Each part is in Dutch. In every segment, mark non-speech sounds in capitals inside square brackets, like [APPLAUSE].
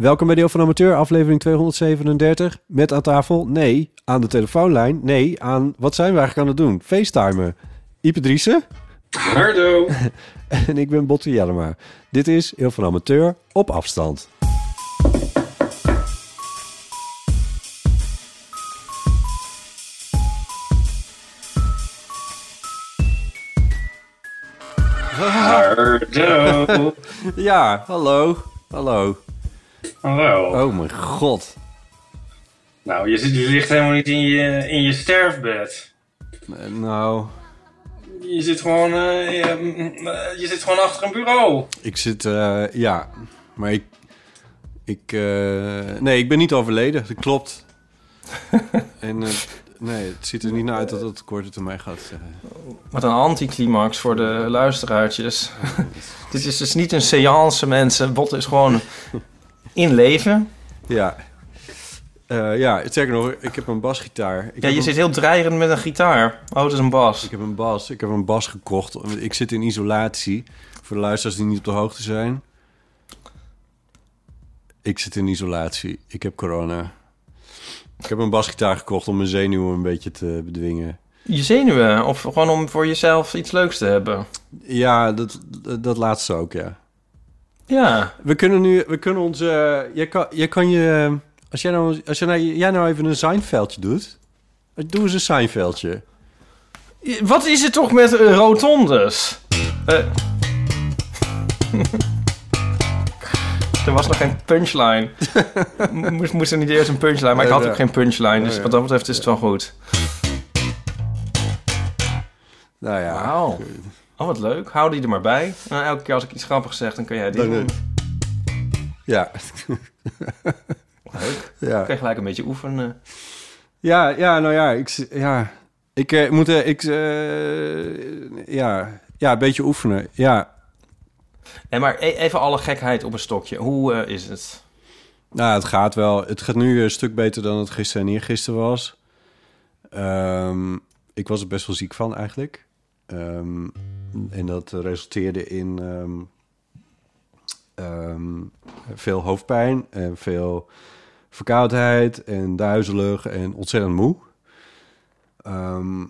Welkom bij Deel van Amateur, aflevering 237. Met aan tafel, nee, aan de telefoonlijn, nee, aan, wat zijn we eigenlijk aan het doen? FaceTimen. Ipe Driessen. Hardo. [LAUGHS] En ik ben Botte Jellema. Dit is Deel van Amateur op afstand. Hardo. [LAUGHS] Ja, hallo, hallo. Hallo. Oh mijn god. Nou, je, zit, je ligt helemaal niet in je, in je sterfbed. Eh, Nou, Je zit gewoon, eh, je, mm, eh, je zit gewoon achter een bureau. ik zit, eh, ja, maar ik, ik, eh, nee, ik ben niet overleden, dat klopt. [LAUGHS] en eh, nee, het ziet er niet naar uit dat het korte termijn gaat. eh. Wat een anticlimax voor de luisteraartjes. [LAUGHS] Dit is dus niet een seance, mensen. Bot is gewoon in leven. Ja. Eh, ja, sterker nog, ik heb een basgitaar. Ik Ja, je een, zit heel dreigend met een gitaar. Oh, het is een bas. Ik heb een bas. Ik heb een bas gekocht. Ik zit in isolatie. Voor de luisteraars die niet op de hoogte zijn. Ik zit in isolatie. Ik heb corona. Ik heb een basgitaar gekocht om mijn zenuwen een beetje te bedwingen. Je zenuwen? Of gewoon om voor jezelf iets leuks te hebben? Ja, dat, dat laatste ook, ja. Ja. We kunnen nu, we kunnen ons, eh, je kan, je kan je, als jij nou, als jij nou, jij nou even een Seinfeldje doet, doe eens een Seinfeldje. Wat is het toch met eh, rotondes? Eh. [LAUGHS] er was nog geen punchline. [LAUGHS] moest, moest er niet eerst een punchline, maar ik had ook geen punchline. Dus wat dat betreft is het wel goed. Nou ja. Oh, wat leuk. Hou die er maar bij. Nou, elke keer als ik iets grappigs zeg, dan kun jij die Dan, doen. Ja. Leuk. [LAUGHS] ja. Dan kun je gelijk een beetje oefenen. Ja, ja, nou ja, ik, ja, ik eh, moet, eh, ik, eh, ja, ja, een beetje oefenen. Ja, En maar e- even alle gekheid op een stokje. Hoe eh, is het? nou, het gaat wel. Het gaat nu een stuk beter dan het gisteren en eergisteren was. Ehm, ik was er best wel ziek van eigenlijk. Ehm, en dat resulteerde in ehm, ehm, veel hoofdpijn en veel verkoudheid en duizelig en ontzettend moe. Ehm,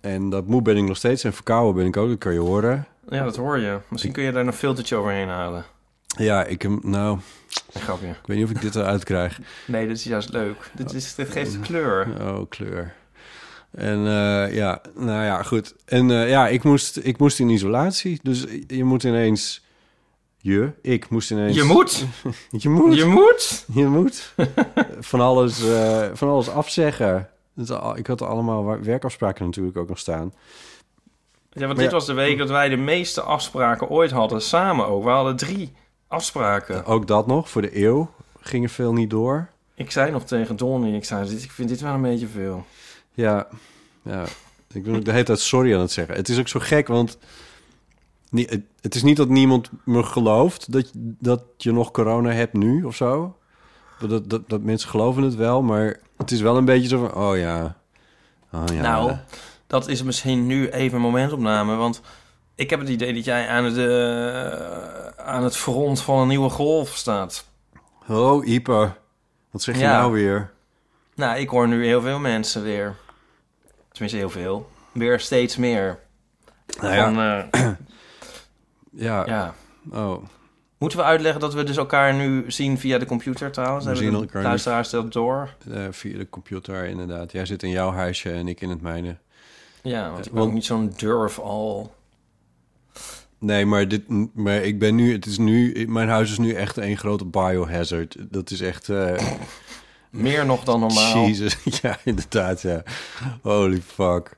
en dat moe ben ik nog steeds en verkouden ben ik ook, dat kan je horen. Ja, dat hoor je. Misschien kun je daar een filtertje overheen halen. Ja, ik nou, Een grapje. ik weet niet of ik dit eruit krijg. Nee, dit is juist leuk. Dit, is, dit geeft kleur. Oh, kleur. En eh, ja, nou ja, goed. En eh, ja, ik moest, ik moest in isolatie. Dus je moet ineens... Je? Ik moest ineens... Je moet. [LAUGHS] Je moet. Je moet. Je moet. [LAUGHS] van, alles, eh, van alles afzeggen. Ik had allemaal werkafspraken natuurlijk ook nog staan. Ja, want Maar dit ja. was de week dat wij de meeste afspraken ooit hadden. Samen ook. We hadden drie afspraken. Ook dat nog, voor de eeuw ging er veel niet door. Ik zei nog tegen Donnie, ik zei, ik vind dit wel een beetje veel. Ja, ja. Ik ben ook de hele tijd sorry aan het zeggen. Het is ook zo gek, want het, is niet dat niemand me gelooft dat, dat je nog corona hebt nu of zo. Dat, dat, dat mensen geloven het wel, maar het is wel een beetje zo van, oh ja. Oh ja. Nou, dat is misschien nu even een momentopname, want ik heb het idee dat jij aan het, eh, aan het front van een nieuwe golf staat. Oh, Ipe. Wat zeg je Ja. nou weer? Nou, ik hoor nu heel veel mensen weer. Tenminste, heel veel. Weer steeds meer. Nou ja. Van, eh, [CLEARS THROAT] Ja. ja. Oh. Moeten we uitleggen dat we dus elkaar nu zien via de computer trouwens? We Hebben zien elkaar luisteraars dat door? Eh, via de computer, inderdaad. Jij zit in jouw huisje en ik in het mijne. Ja, want ik ben want- ook niet zo'n durf al. Nee, maar, dit, maar ik ben nu... Het is nu... Mijn huis is nu echt een grote biohazard. Dat is echt... eh, Meer nog dan normaal. Jezus, [LAUGHS] ja, inderdaad, ja. Holy fuck.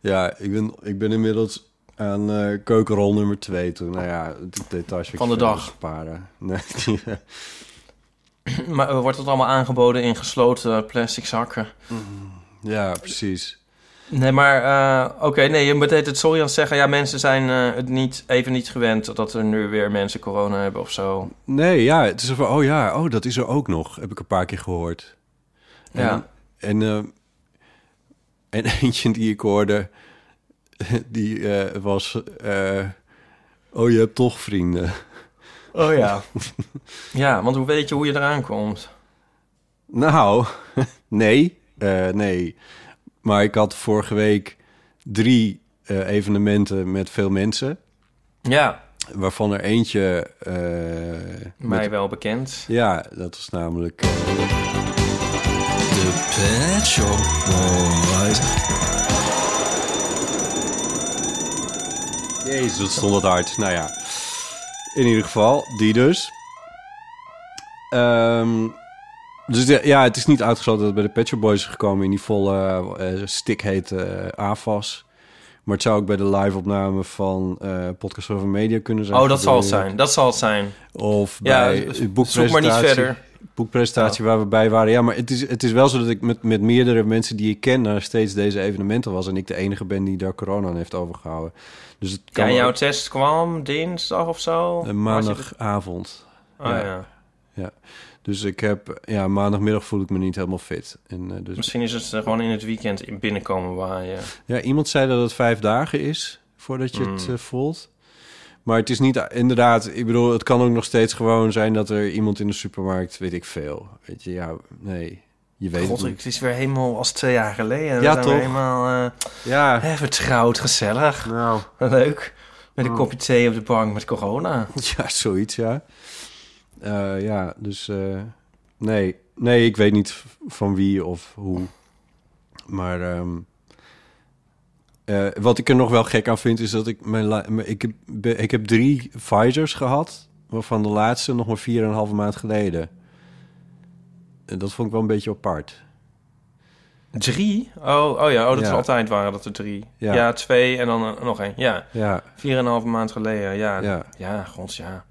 Ja, ik ben, ik ben inmiddels aan eh, keukenrol nummer twee toen. Nou ja, het Van de dag. Sparen. Nee, [LAUGHS] Maar eh, wordt het allemaal aangeboden in gesloten plastic zakken? ja, precies. Nee, maar eh, oké, nee, je betekent het sorry aan zeggen. Ja, mensen zijn het niet, even niet gewend dat er nu weer mensen corona hebben of zo. Nee, ja, het is van, oh ja, oh, dat is er ook nog. Heb ik een paar keer gehoord. Ja. En, en, eh, en [LAUGHS] eentje die ik hoorde, [LAUGHS] die eh, was... eh, oh, je hebt toch vrienden. Oh ja. [LAUGHS] ja, want hoe weet je hoe je eraan komt? Nou, nee, nee. Maar ik had vorige week drie evenementen met veel mensen. Ja, Waarvan er eentje... mij met- wel bekend. ja, dat was namelijk... Pet Shop Boys. Jezus, dat stond het hard. Nou ja, in ieder geval, die dus. Ehm, dus de- ja, het is niet uitgesloten dat het bij de Pet Shop Boys is gekomen in die volle eh stikhete eh AFAS. Maar het zou ook bij de live-opname van eh Podcast Over Media kunnen zijn. Oh, dat zal het zijn. Dat zal het zijn. Of Ja, bij zoek de maar niet boekpresentatie. verder. Boekpresentatie waar we bij waren. Ja, maar het is, het is wel zo dat ik met, met meerdere mensen die ik ken... naar steeds deze evenementen was... en ik de enige ben die daar corona aan heeft overgehouden. Dus het kan en jouw ook- test kwam dinsdag of zo? een maandagavond. Oh ja. Ja. Dus ik heb... Ja, maandagmiddag voel ik me niet helemaal fit. En, eh, dus, Misschien is het eh, gewoon in het weekend in binnenkomen waar je... ja, iemand zei dat het vijf dagen is... voordat je het Mm. eh, voelt. Maar het is niet... Inderdaad, ik bedoel... het kan ook nog steeds gewoon zijn... dat er iemand in de supermarkt... weet ik veel. Weet je, ja, nee... Je weet God, het is weer helemaal als twee jaar geleden. Ja, toch? helemaal eh, Ja, hè, vertrouwd, gezellig. nou... Leuk. Met een Oh. kopje thee op de bank met corona. [LAUGHS] Ja, zoiets, ja. Eh, ja, dus eh, nee. Nee, ik weet niet van wie of hoe. Maar ehm, eh, wat ik er nog wel gek aan vind, is dat ik mijn... ik, heb, ik heb drie Pfizer's gehad, waarvan de laatste nog maar vier en een halve maand geleden. En dat vond ik wel een beetje apart. Drie? Oh, oh ja, oh, dat Ja. is altijd waren dat er drie. Ja. Ja, twee en dan eh, nog één. Ja, Ja, vier en een halve maand geleden. Ja, ja, ja. god, ja.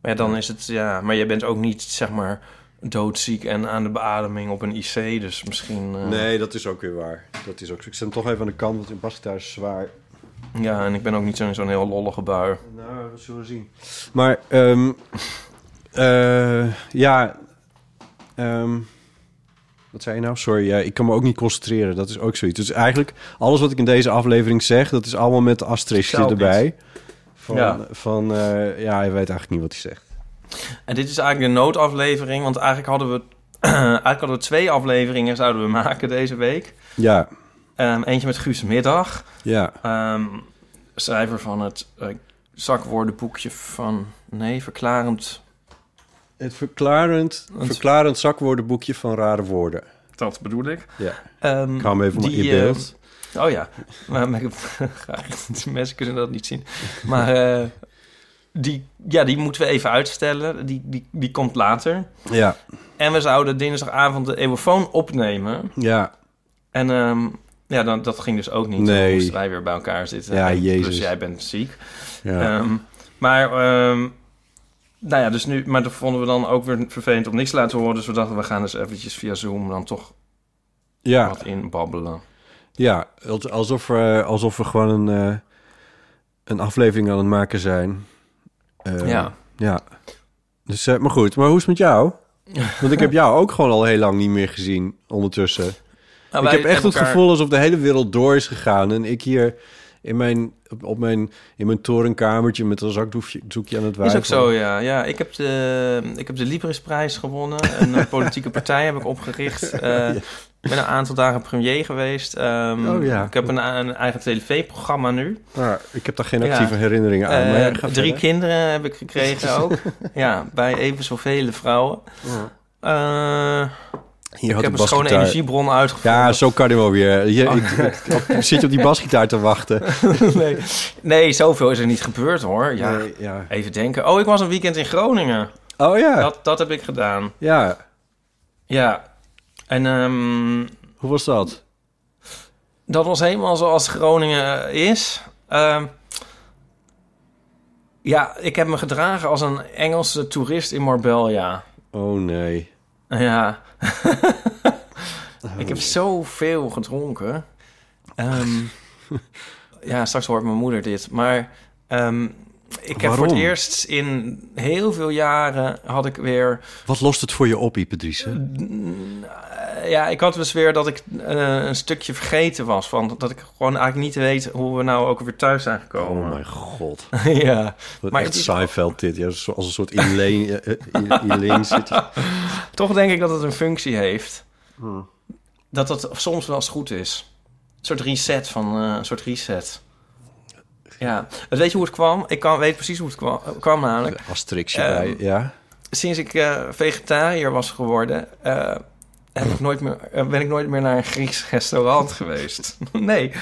Maar ja, dan is het, ja... Maar je bent ook niet, zeg maar, doodziek en aan de beademing op een IC. Dus misschien... eh, Nee, dat is ook weer waar. Dat is ook zo. Ik zet hem toch even aan de kant, want in Bas thuis is zwaar. Ja, en ik ben ook niet zo'n zo'n heel lollige bui. Nou, we zullen zien. Maar, ehm, eh, ja, ehm, wat zei je nou? Sorry, ja, ik kan me ook niet concentreren. Dat is ook zoiets. Dus eigenlijk, alles wat ik in deze aflevering zeg, dat is allemaal met de asteriskje Zelf erbij. Van, Ja. van eh, ja, hij weet eigenlijk niet wat hij zegt. En dit is eigenlijk de noodaflevering, want eigenlijk hadden we... [CLEARS THROAT] eigenlijk hadden we twee afleveringen zouden we maken deze week. Ja, Ehm, eentje met Guus Middag, ja, ehm, schrijver van het eh, zakwoordenboekje van... Nee, verklarend... het verklarend, Het- verklarend zakwoordenboekje van rare woorden. Dat bedoel ik. Ja, Ehm, ik hou hem even die, in beeld. eh, oh ja, maar, [LAUGHS] graag. Mensen kunnen dat niet zien. Maar eh, die, ja, die moeten we even uitstellen. Die, die, die komt later. ja, En we zouden dinsdagavond de eeuwofoon opnemen. ja, En ehm, ja, dan, dat ging dus ook niet. Nee. Dan moesten wij weer bij elkaar zitten. Ja, En Jezus. Plus jij bent ziek. ja. Ehm, maar, ehm, nou ja, dus nu... Maar dat vonden we dan ook weer vervelend om niks te laten horen. Dus we dachten, we gaan dus eventjes via Zoom dan toch ja. wat inbabbelen. Ja, als- alsof we, alsof we gewoon een, eh, een aflevering aan het maken zijn. Eh, Ja. Ja. Dus, eh, maar goed, maar hoe is het met jou? [LAUGHS] Want ik heb jou ook gewoon al heel lang niet meer gezien ondertussen. Nou, ik heb echt het elkaar- gevoel alsof de hele wereld door is gegaan. En ik hier in mijn, op, mijn, in mijn torenkamertje met een zakdoekje zoekje aan het Is wijven. ook zo, ja. ja ik, heb de, ik heb de Librisprijs gewonnen. Een [LAUGHS] politieke partij heb ik opgericht. [LAUGHS] Eh, Ik ben een aantal dagen premier geweest. Ehm, Oh, ja. Ik heb een, een eigen tv-programma nu. Maar ik heb daar geen Ja. actieve herinneringen aan. Eh, maar ja, ga drie verder. kinderen heb ik gekregen ook. [LAUGHS] ja, bij even zoveel vrouwen. Eh, Hier ik had heb een schone energiebron uitgevonden. Ja, zo kan hij wel weer. Je, Oh. ik, zit je op die basgitaar te wachten? [LAUGHS] nee. nee, zoveel is er niet gebeurd hoor. Ja, Nee, ja. Even denken. Oh, ik was een weekend in Groningen. Oh ja. Dat, dat heb ik gedaan. Ja. Ja. En ehm, Hoe was dat? dat was helemaal zoals Groningen is. Ehm, ja, ik heb me gedragen als een Engelse toerist in Marbella. Oh nee. Ja. [LAUGHS] ik heb zoveel gedronken. Ehm, [LAUGHS] ja, straks hoort mijn moeder dit. Maar ik heb voor het eerst in heel veel jaren had ik weer... Wat lost het voor je op, Ipadrice? Ja, ik had dus weer dat ik eh, een stukje vergeten was. Van, dat ik gewoon eigenlijk niet weet hoe we nou ook weer thuis zijn gekomen. Oh mijn god. [LAUGHS] ja. Maar echt Seinfeld dit. Ja, als een soort Elaine, [LAUGHS] eh, eh, Elaine zit. [LAUGHS] Toch denk ik dat het een functie heeft. Hmm. Dat dat soms wel eens goed is. Een soort reset van een soort reset. Ja, weet je hoe het kwam? Ik kan, weet precies hoe het kwam, kwam namelijk. Asterixje Ehm, bij, ja. Sinds ik vegetariër was geworden, heb ik nooit meer, eh, ben ik nooit meer naar een Grieks restaurant geweest. [LAUGHS] nee,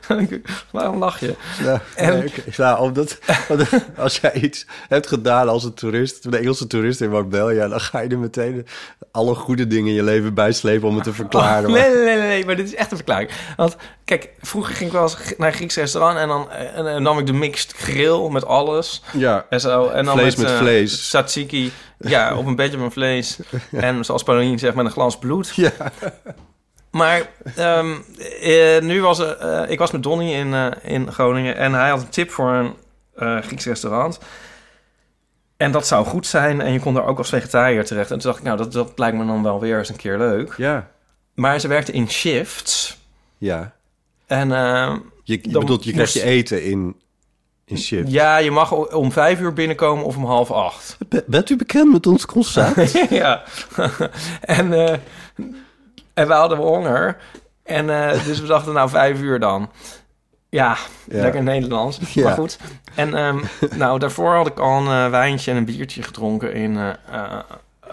[LAUGHS] waarom lach je? Ja, En- nee. Ja, omdat, [LAUGHS] als jij iets hebt gedaan als een toerist, een Engelse toerist in Marbella, dan ga je er meteen alle goede dingen in je leven bijslepen om het te verklaren. Oh, nee, nee, nee, nee, maar dit is echt een verklaring. Want kijk, vroeger ging ik wel eens naar een Grieks restaurant en dan eh, en, dan nam ik de mixed grill met alles. Ja, En zo. En dan Vlees met eh, vlees. Tzatziki. Ja, op een beetje van vlees. En zoals Pauline zegt, met een glas bloed. Ja. Maar ehm, eh, nu was eh, ik was met Donny in, eh, in Groningen... en hij had een tip voor een Grieks restaurant. En dat zou goed zijn. En je kon daar ook als vegetariër terecht. En toen dacht ik, nou, dat, dat lijkt me dan wel weer eens een keer leuk. ja, Maar ze werkte in shifts. ja. En eh, Je, je bedoelt, je krijgt moest- je eten in, in shift. ja, je mag om vijf uur binnenkomen of om half acht. Be- Bent u bekend met ons concept? [LAUGHS] ja. [LAUGHS] en, eh, en we hadden honger. En eh, dus we dachten, nou, vijf uur dan. Ja, Ja. lekker Nederlands. Ja. Maar goed. En ehm, nou, daarvoor had ik al een eh, wijntje en een biertje gedronken in eh, eh,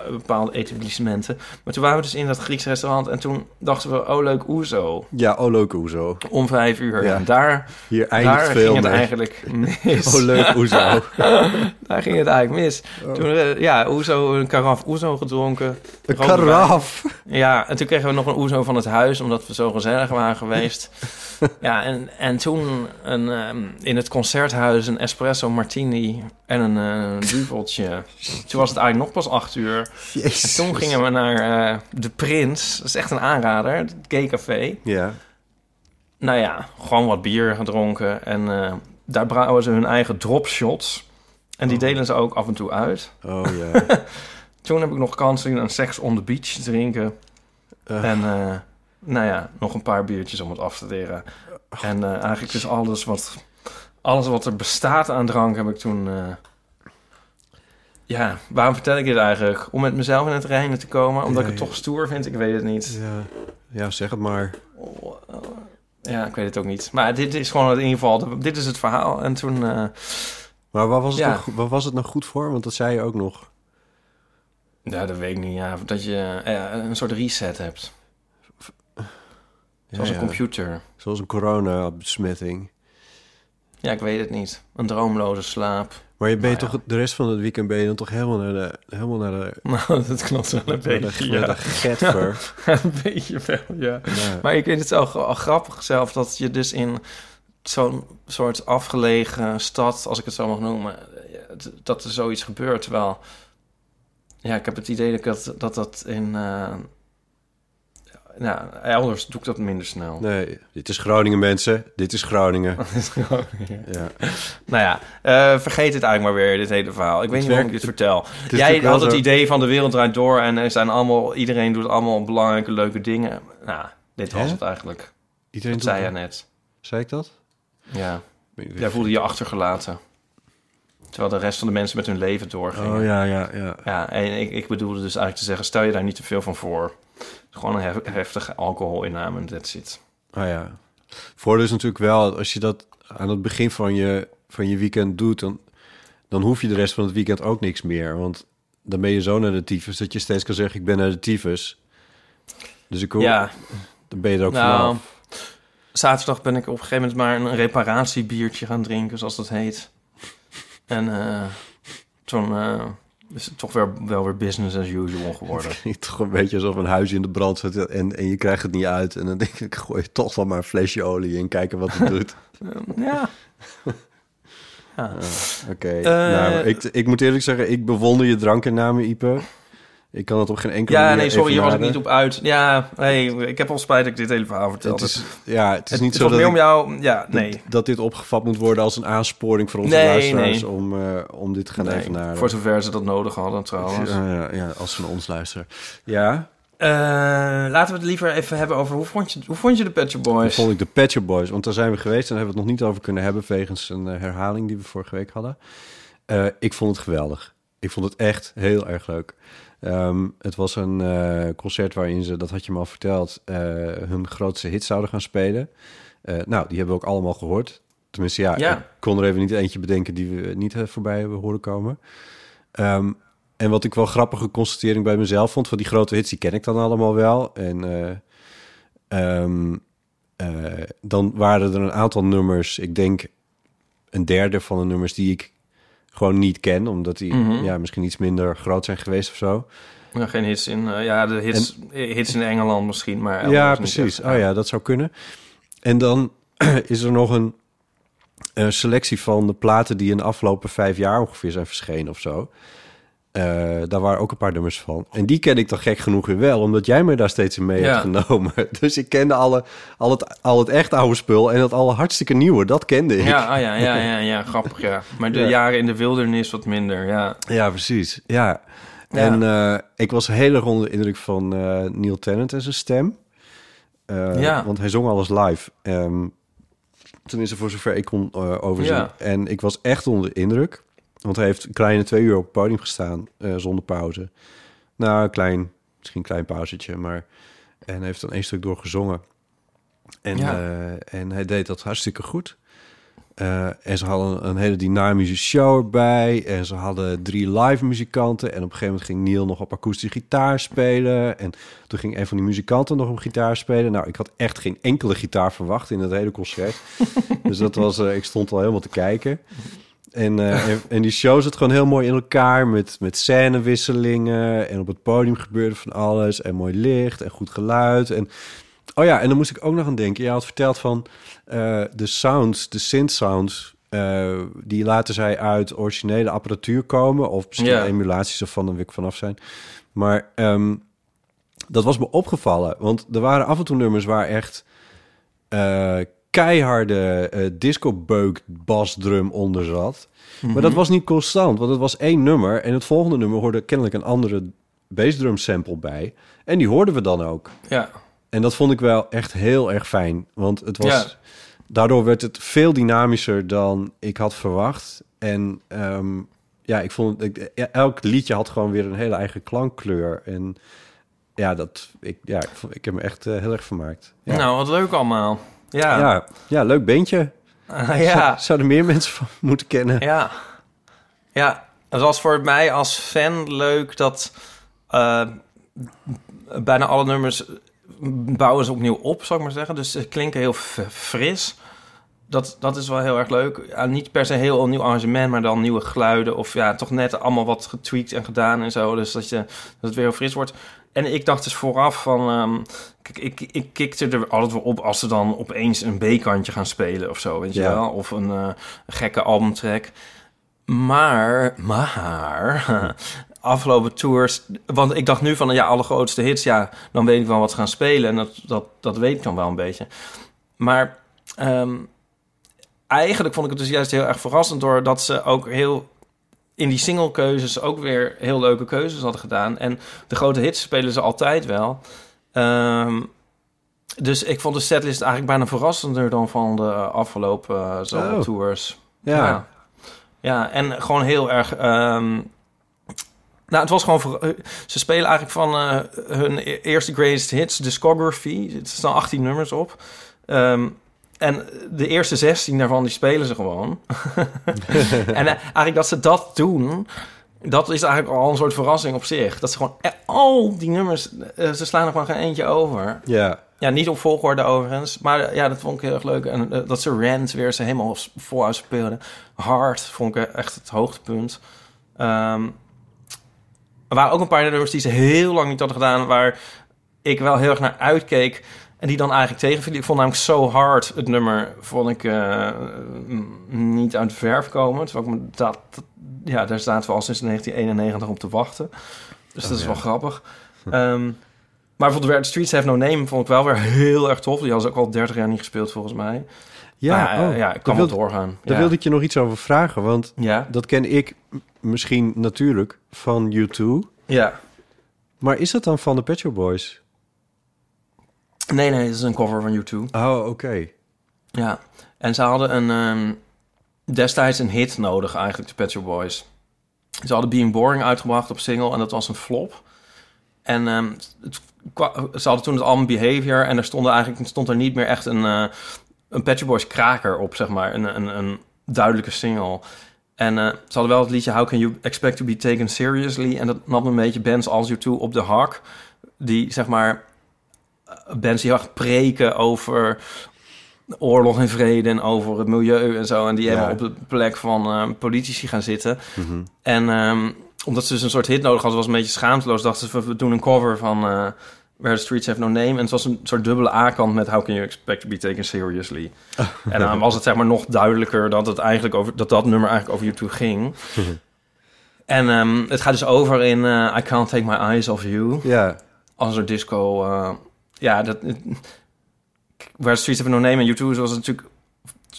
bepaalde etablissementen. Maar toen waren we dus in dat Griekse restaurant en toen dachten we, oh leuk, oezo. ja, oh leuk, hoezo. Om vijf uur. Ja. En daar, Hier eindigt daar veel ging het eigenlijk mis. [LAUGHS] Oh leuk, hoezo. [LAUGHS] Daar ging het eigenlijk mis. Oh. Toen, eh, ja, oezo, een karaf oezo gedronken. Een karaf. Ja, en toen kregen we nog een oezo van het huis, omdat we zo gezellig waren [LAUGHS] geweest. ja, en, en toen een, ehm, in het concerthuis een espresso martini en een eh [LAUGHS] duveltje. Toen was het eigenlijk nog pas acht uur. En toen gingen we naar eh, De Prins. Dat is echt een aanrader, het gay café. Ja. Nou ja, gewoon wat bier gedronken. En eh, daar brouwen ze hun eigen dropshots. En die delen ze ook af en toe uit. Oh ja. [LAUGHS] Toen heb ik nog kans zien aan Sex on the Beach drinken. Eh, En nou ja, nog een paar biertjes om het af te leren. En eh, eigenlijk dus alles wat, alles wat er bestaat aan drank heb ik toen... eh, ja, waarom vertel ik dit eigenlijk? Om met mezelf in het reinen te komen? Omdat ik het toch stoer vind? Ik weet het niet. ja. ja, zeg het maar. Ja, ik weet het ook niet. Maar dit is gewoon in ieder geval... Dit is het verhaal. En toen... eh, Maar waar was, het Ja. nou, waar was het nou goed voor? Want dat zei je ook nog. ja, dat weet ik niet. Ja, dat je eh, een soort reset hebt. Zoals Ja, een computer. Zoals een coronabesmetting. Ja, ik weet het niet. Een droomloze slaap. Maar je bent Nou ja. toch de rest van het weekend ben je dan toch helemaal naar de, helemaal naar de, [LAUGHS] Nou, dat klopt wel een de, beetje, ja. de getver. [LAUGHS] een beetje wel, ja. Ja. Maar ik vind het zo gra- grappig zelf dat je dus in zo'n soort afgelegen stad, als ik het zo mag noemen, eh, dat er zoiets gebeurt. Terwijl, ja, ik heb het idee dat, dat, dat in... eh, nou, elders doe ik dat minder snel. Nee, dit is Groningen mensen. [LAUGHS] Dit is Groningen. Ja. Nou ja, eh, vergeet het eigenlijk maar weer, dit hele verhaal. Ik weet niet waarom ik dit vertel. Jij had het zo- idee van de wereld draait door en er zijn allemaal, iedereen doet allemaal belangrijke, leuke dingen. Nou, dit was Hè? het eigenlijk. Iedereen Dat zei je net. Zei ik dat? Ja, jij voelde je achtergelaten. Terwijl de rest van de mensen met hun leven doorgingen. Oh ja, ja, ja. Ja, en ik, ik bedoelde dus eigenlijk te zeggen, stel je daar niet te veel van voor. Gewoon een hef- heftige alcoholinname en that's it. Ah ja. Voordeel is natuurlijk wel, als je dat aan het begin van je, van je weekend doet, dan, dan hoef je de rest van het weekend ook niks meer. Want dan ben je zo naar de tyfus dat je steeds kan zeggen, ik ben naar de tyfus. Dus ik hoor, Ja, dan ben je er ook nou, vanaf. zaterdag ben ik op een gegeven moment maar een reparatiebiertje gaan drinken, zoals dat heet. En toen eh, is het toch weer, wel weer business as usual geworden. [LAUGHS] Het toch een beetje alsof een huis in de brand zit en, en je krijgt het niet uit. En dan denk ik, gooi je toch wel maar een flesje olie in, kijken wat het [LAUGHS] doet. ja. ja. [LAUGHS] Oké, Eh, nou, ik, ik moet eerlijk zeggen, ik bewonder je drankenname, Ipe. Ik kan het op geen enkele Ja, manier nee, sorry, hier was ik niet op uit. Ja, nee, ik heb al spijt dat ik dit hele verhaal vertelde. Het is, ja, het is Het- niet het zo was dat, meer om jou... Ja, nee. dat, dat dit opgevat moet worden als een aansporing voor onze Nee, luisteraars nee. om, eh, om dit te gaan Nee, evenaren. Voor zover ze dat nodig hadden trouwens. Ja, ja, ja, als ze naar ons luisteren. Ja, Eh, laten we het liever even hebben over... Hoe vond je, hoe vond je de dan Boys? vond ik de Shop Boys, want daar zijn we geweest en daar hebben we het nog niet over kunnen hebben vegens een eh, herhaling die we vorige week hadden. Ik vond het geweldig. Ik vond het echt heel erg leuk. Ehm, het was een eh, concert waarin ze, dat had je me al verteld, eh, hun grootste hit zouden gaan spelen. Eh, nou, die hebben we ook allemaal gehoord. Tenminste, ja, Ja. ik kon er even niet eentje bedenken die we niet voorbij hebben horen komen. Ehm, en wat ik wel grappige constatering bij mezelf vond, van die grote hits, die ken ik dan allemaal wel. En eh, ehm, eh, dan waren er een aantal nummers, ik denk een derde van de nummers die ik gewoon niet ken, omdat die Mhm. ja, misschien iets minder groot zijn geweest of zo. Ja, geen hits in... eh, ja, de hits, hits in Engeland misschien, maar... Ja, precies. echt. Oh ja, dat zou kunnen. En dan [CLEARS THROAT] is er nog een, selectie van de platen die in de afgelopen vijf jaar ongeveer zijn verschenen of zo. Eh, daar waren ook een paar nummers van. En die ken ik dan gek genoeg weer wel, omdat jij me daar steeds in mee Ja. hebt genomen. [LAUGHS] Dus ik kende alle, al, het, al het echt oude spul en het alle hartstikke nieuwe. Dat kende ik. Ja, ah, ja, ja, ja, ja, grappig, ja. Maar de Ja. jaren in de wildernis wat minder, ja. Ja, precies. Ja. En eh, ik was heel erg onder de indruk van eh, Neil Tennant en zijn stem. Ja. Want hij zong alles live. Ehm tenminste, voor zover ik kon overzien. En ik was echt onder de indruk. Want hij heeft een kleine twee uur op het podium gestaan eh, zonder pauze. Nou, een klein, misschien een klein pauzetje, maar... En hij heeft dan één stuk door gezongen. En, Ja. eh, en hij deed dat hartstikke goed. Eh, en ze hadden een hele dynamische show erbij. En ze hadden drie live muzikanten. En op een gegeven moment ging Neil nog op akoestische gitaar spelen. En toen ging een van die muzikanten nog op gitaar spelen. Nou, ik had echt geen enkele gitaar verwacht in het hele concert. [LAUGHS] dus dat was, ik stond al helemaal te kijken. En, eh, en, [LAUGHS] en die show zat gewoon heel mooi in elkaar met, met scènewisselingen. En op het podium gebeurde van alles. En mooi licht en goed geluid. En oh ja, en dan moest ik ook nog aan denken. Je had verteld van eh, de sounds, de synth sounds. eh, die laten zij uit originele apparatuur komen. Of misschien emulaties ervan, dan wil ik vanaf zijn. Maar ehm, dat was me opgevallen. Want er waren af en toe nummers waar echt keiharde eh disco-beuk basdrum onder zat. Maar dat was niet constant, want het was één nummer. En het volgende nummer hoorde kennelijk een andere bassdrum sample bij. En die hoorden we dan ook. Ja, En dat vond ik wel echt heel erg fijn. Want het was... Ja. Daardoor werd het veel dynamischer dan ik had verwacht. En ehm, ja, ik vond... Ik, elk liedje had gewoon weer een hele eigen klankkleur. En ja, dat, ik, ja, ik, ik heb me echt eh, heel erg vermaakt. Ja. nou, wat leuk allemaal. Ja, ja. Ja, leuk beentje. Ah, [LAUGHS] ja. Zouden meer mensen van [LAUGHS] moeten kennen. Ja. Ja, het was voor mij als fan leuk dat eh, bijna alle nummers bouwen ze opnieuw op, zou ik maar zeggen. Dus ze klinken heel fris. Dat, dat is wel heel erg leuk. Ja, niet per se heel een nieuw arrangement, maar dan nieuwe geluiden. Of ja, toch net allemaal wat getweakt en gedaan en zo. Dus dat, je, dat het weer heel fris wordt. En ik dacht dus vooraf van... ehm, kijk, ik, ik kikte er altijd wel op als ze dan opeens een B-kantje gaan spelen of zo, weet je Ja. wel? Of een eh, gekke albumtrack. Maar, maar, [LAUGHS] afgelopen tours... Want ik dacht nu van, ja, alle grootste hits, ja, dan weet ik wel wat ze gaan spelen. En dat, dat, dat weet ik dan wel een beetje. Maar ehm, eigenlijk vond ik het dus juist heel erg verrassend... doordat ze ook heel in die singlekeuzes ook weer heel leuke keuzes hadden gedaan. En de grote hits spelen ze altijd wel. Ehm, dus ik vond de setlist eigenlijk bijna verrassender dan van de afgelopen uh, Oh. tours. Ja. ja. Ja, en gewoon heel erg... ehm, Nou, het was gewoon... voor- eh, ze spelen eigenlijk van eh, hun e- eerste greatest hits discography. Er staan 18 nummers op. Ehm, en de eerste 16 daarvan, die spelen ze gewoon. [LAUGHS] en eh, eigenlijk dat ze dat doen... Dat is eigenlijk al een soort verrassing op zich. Dat ze gewoon e- al die nummers... eh, ze slaan er gewoon geen eentje over. Ja. Ja, niet op volgorde overigens. Maar eh, ja, dat vond ik heel erg leuk. En dat ze Rand weer ze helemaal vooruit speelden. Hard vond ik echt het hoogtepunt. Ehm, er waren ook een paar nummers die ze heel lang niet hadden gedaan... waar ik wel heel erg naar uitkeek... en die dan eigenlijk tegenvielen. Ik vond namelijk So Hard, het nummer, vond ik eh, niet uit de verf komen. Terwijl ik me dat, dat- ja, daar zaten we al sinds 1991 op te wachten. Dus dat is ja. wel grappig. Ehm, maar Where the Streets Have No Name vond ik wel weer heel erg tof. Die hadden ze ook al 30 jaar niet gespeeld volgens mij. Ja, Maar, eh, oh, ja, ik kan wel doorgaan. Daar Ja. wilde ik je nog iets over vragen, want Ja. dat ken ik misschien natuurlijk van U2. Ja. Maar is dat dan van de Pet Shop Boys? Nee, nee, het is een cover van U2. Oh, oké. Ja. En ze hadden een, ehm, destijds een hit nodig eigenlijk, de Pet Shop Boys. Ze hadden Being Boring uitgebracht op single en dat was een flop. En ehm, het, ze hadden toen het album Behavior en er stond eigenlijk stond er niet meer echt een, eh, een Pet Shop Boys kraker op, zeg maar. Een, een, een duidelijke single. En eh, ze hadden wel het liedje How Can You Expect to Be Taken Seriously? En dat nam een beetje bands als U2 op de hak. Die, zeg maar, bands die heel erg preken over oorlog en vrede en over het milieu en zo. En die Ja. helemaal op de plek van eh, politici gaan zitten. Mhm. En ehm, omdat ze dus een soort hit nodig hadden, was een beetje schaamteloos. Dachten ze, we doen een cover van eh Where the Streets Have No Name. En het was een soort dubbele A-kant met How Can You Expect to Be Taken Seriously? [LAUGHS] en dan was het zeg maar nog duidelijker dat, het eigenlijk over, dat dat nummer eigenlijk over U2 ging. [LAUGHS] en ehm, het gaat dus over in eh, I Can't Take My Eyes Off You. Ja. Als een soort disco... ja, dat... the Streets Have No Name en U2 was natuurlijk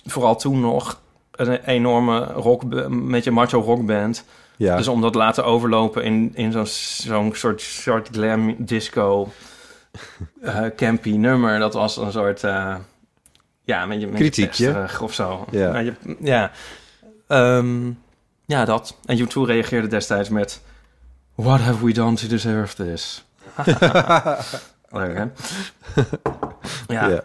vooral toen nog een enorme rock, een beetje macho rockband. Ja. Dus om dat laten overlopen in, in zo'n zo'n soort, soort glam disco eh, campy nummer, dat was een soort eh, ja, beetje, een beetje Kritiekje. of zo. Ja. Je- ja. Ehm, ja, dat. En U2 reageerde destijds met What have we done to deserve this? [LAUGHS] [LAUGHS] Leuk, hè? [LAUGHS] ja. Ja.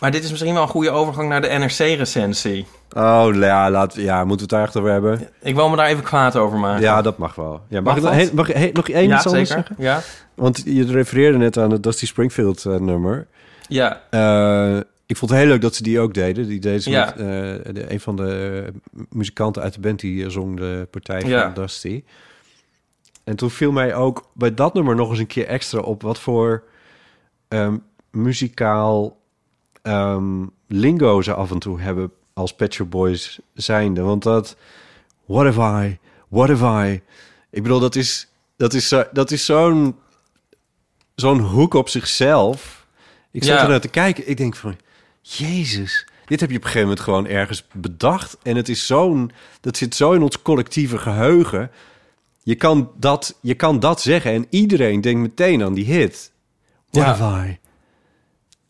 Maar dit is misschien wel een goede overgang naar de NRC-recensie. Oh, ja, laat, ja, moeten we het daar echt over hebben? Ik wil me daar even kwaad over maken. Ja, dat mag wel. Ja, mag, Mag ik nog, mag ik één Ja, iets anders zeker. zeggen? Ja. Want je refereerde net aan het Dusty Springfield eh, nummer. Ja. Eh, ik vond het heel leuk dat ze die ook deden. Die deden ze Ja. met eh, de, een van de muzikanten uit de band die zong de partij van Ja. Dusty. En toen viel mij ook bij dat nummer nog eens een keer extra op wat voor ehm, muzikaal ehm, lingo ze af en toe hebben als Pet Shop Boys zijnde. Want dat What if I, what if I... Ik bedoel, dat is, dat is, dat is zo'n zo'n hoek op zichzelf. Ik zat Ja. er naar te kijken. Ik denk van, Jezus, dit heb je op een gegeven moment gewoon ergens bedacht. En het is zo'n, dat zit zo in ons collectieve geheugen. Je kan dat, je kan dat zeggen en iedereen denkt meteen aan die hit. What Ja. have I?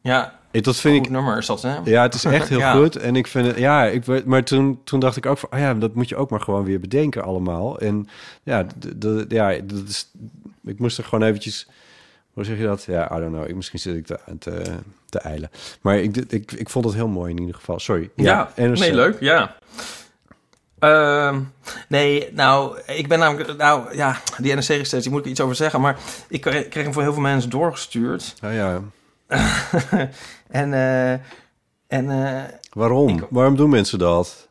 Ja, Dat vind goed ik. nummer is dat, hè? Ja, het is echt heel Ja. goed. En ik vind het, ja, ik weet, maar toen, toen dacht ik ook van, oh ja, dat moet je ook maar gewoon weer bedenken allemaal. En ja, ja, dat is, ik moest er gewoon eventjes, hoe zeg je dat? Ja, I don't know. Ik, misschien zit ik te, te, te eilen. Maar ik, ik, ik vond het heel mooi in ieder geval. Sorry. Ja, NRC. nee, leuk, ja. Ehm, nee, nou, ik ben namelijk... Nou, ja, die NRC-recensie moet ik iets over zeggen. Maar ik kreeg, hem voor heel veel mensen doorgestuurd. Oh ja. [LAUGHS] en, eh, en eh, Waarom? Ik- Waarom doen mensen dat?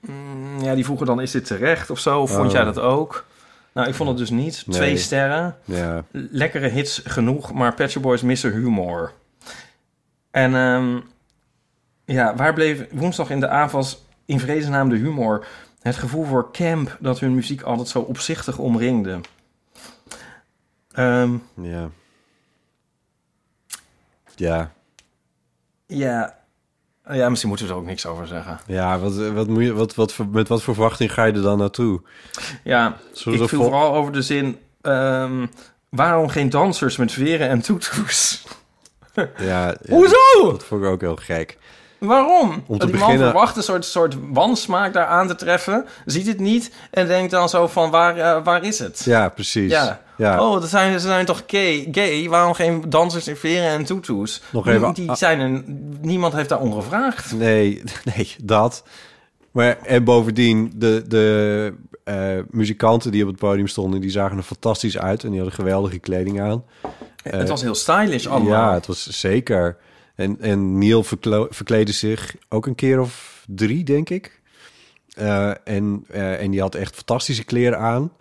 mm, ja, die vroegen dan, is dit terecht of zo? Of vond Oh. jij dat ook? Nou, ik vond het dus niet. Nee. Twee sterren. Ja. lekkere hits genoeg, maar Pet Shop Boys missen humor. En ehm, ja, waar bleef woensdag in de avonds in vredesnaam de humor? Het gevoel voor camp dat hun muziek altijd zo opzichtig omringde. Ehm, Ja. Ja. ja, ja, misschien moeten we er ook niks over zeggen. Ja, wat, wat moet je, wat, wat, met wat voor verwachting ga je er dan naartoe? Ja, Zo- ik viel vooral over de zin... ehm, waarom geen dansers met veren en toetoes? Ja, ja, Hoezo? Dat vond ik ook heel gek. Waarom? Om te die man beginnen- verwacht een soort, soort wansmaak daar aan te treffen. Ziet het niet en denkt dan zo van, waar, eh, waar is het? Ja, precies. Ja. Ja. Oh, dat zijn, ze zijn toch gay? gay? Waarom geen dansers in veren en tutus? Nog even- Die zijn er, niemand heeft daar om gevraagd. Nee, [LAUGHS] nee, dat. Maar en bovendien, de, de eh, muzikanten die op het podium stonden, die zagen er fantastisch uit en die hadden geweldige kleding aan. het was heel stylish allemaal. Ja, het was zeker. En, en Neil verkleedde zich ook een keer of drie, denk ik. Eh, en, eh, en die had echt fantastische kleren aan.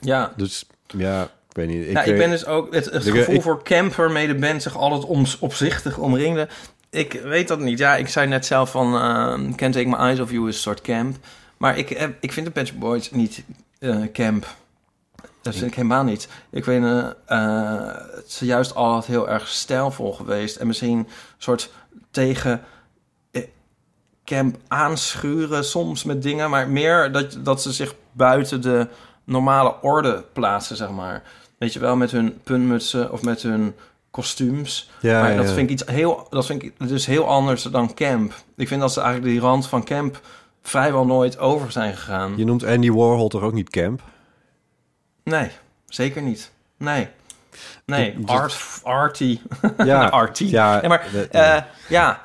Ja. Dus ja, ik weet niet. ja, ik eh, ben dus ook het, het ik- gevoel ik- voor camp waarmee de band zich altijd om, opzichtig omringde. Ik weet dat niet. Ja, ik zei net zelf van uh, Can't Take My Eyes Off You is een soort camp. Maar ik, heb, ik vind de Patch Boys niet camp. Dat vind ik helemaal niet. Ik weet, eh, het is juist altijd heel erg stijlvol geweest. En misschien soort tegen eh, camp aanschuren soms met dingen. Maar meer dat, dat ze zich buiten de normale orde plaatsen, zeg maar. Weet je wel, met hun puntmutsen of met hun kostuums. Ja, maar dat ja. vind ik iets heel, dat vind ik dus heel anders dan camp. Ik vind dat ze eigenlijk die rand van camp vrijwel nooit over zijn gegaan. Je noemt Andy Warhol toch ook niet camp? Nee, zeker niet. Nee. Nee, Dat- art, arty. Ja, [LAUGHS] arty. ja, Nee, maar dat- eh, ja.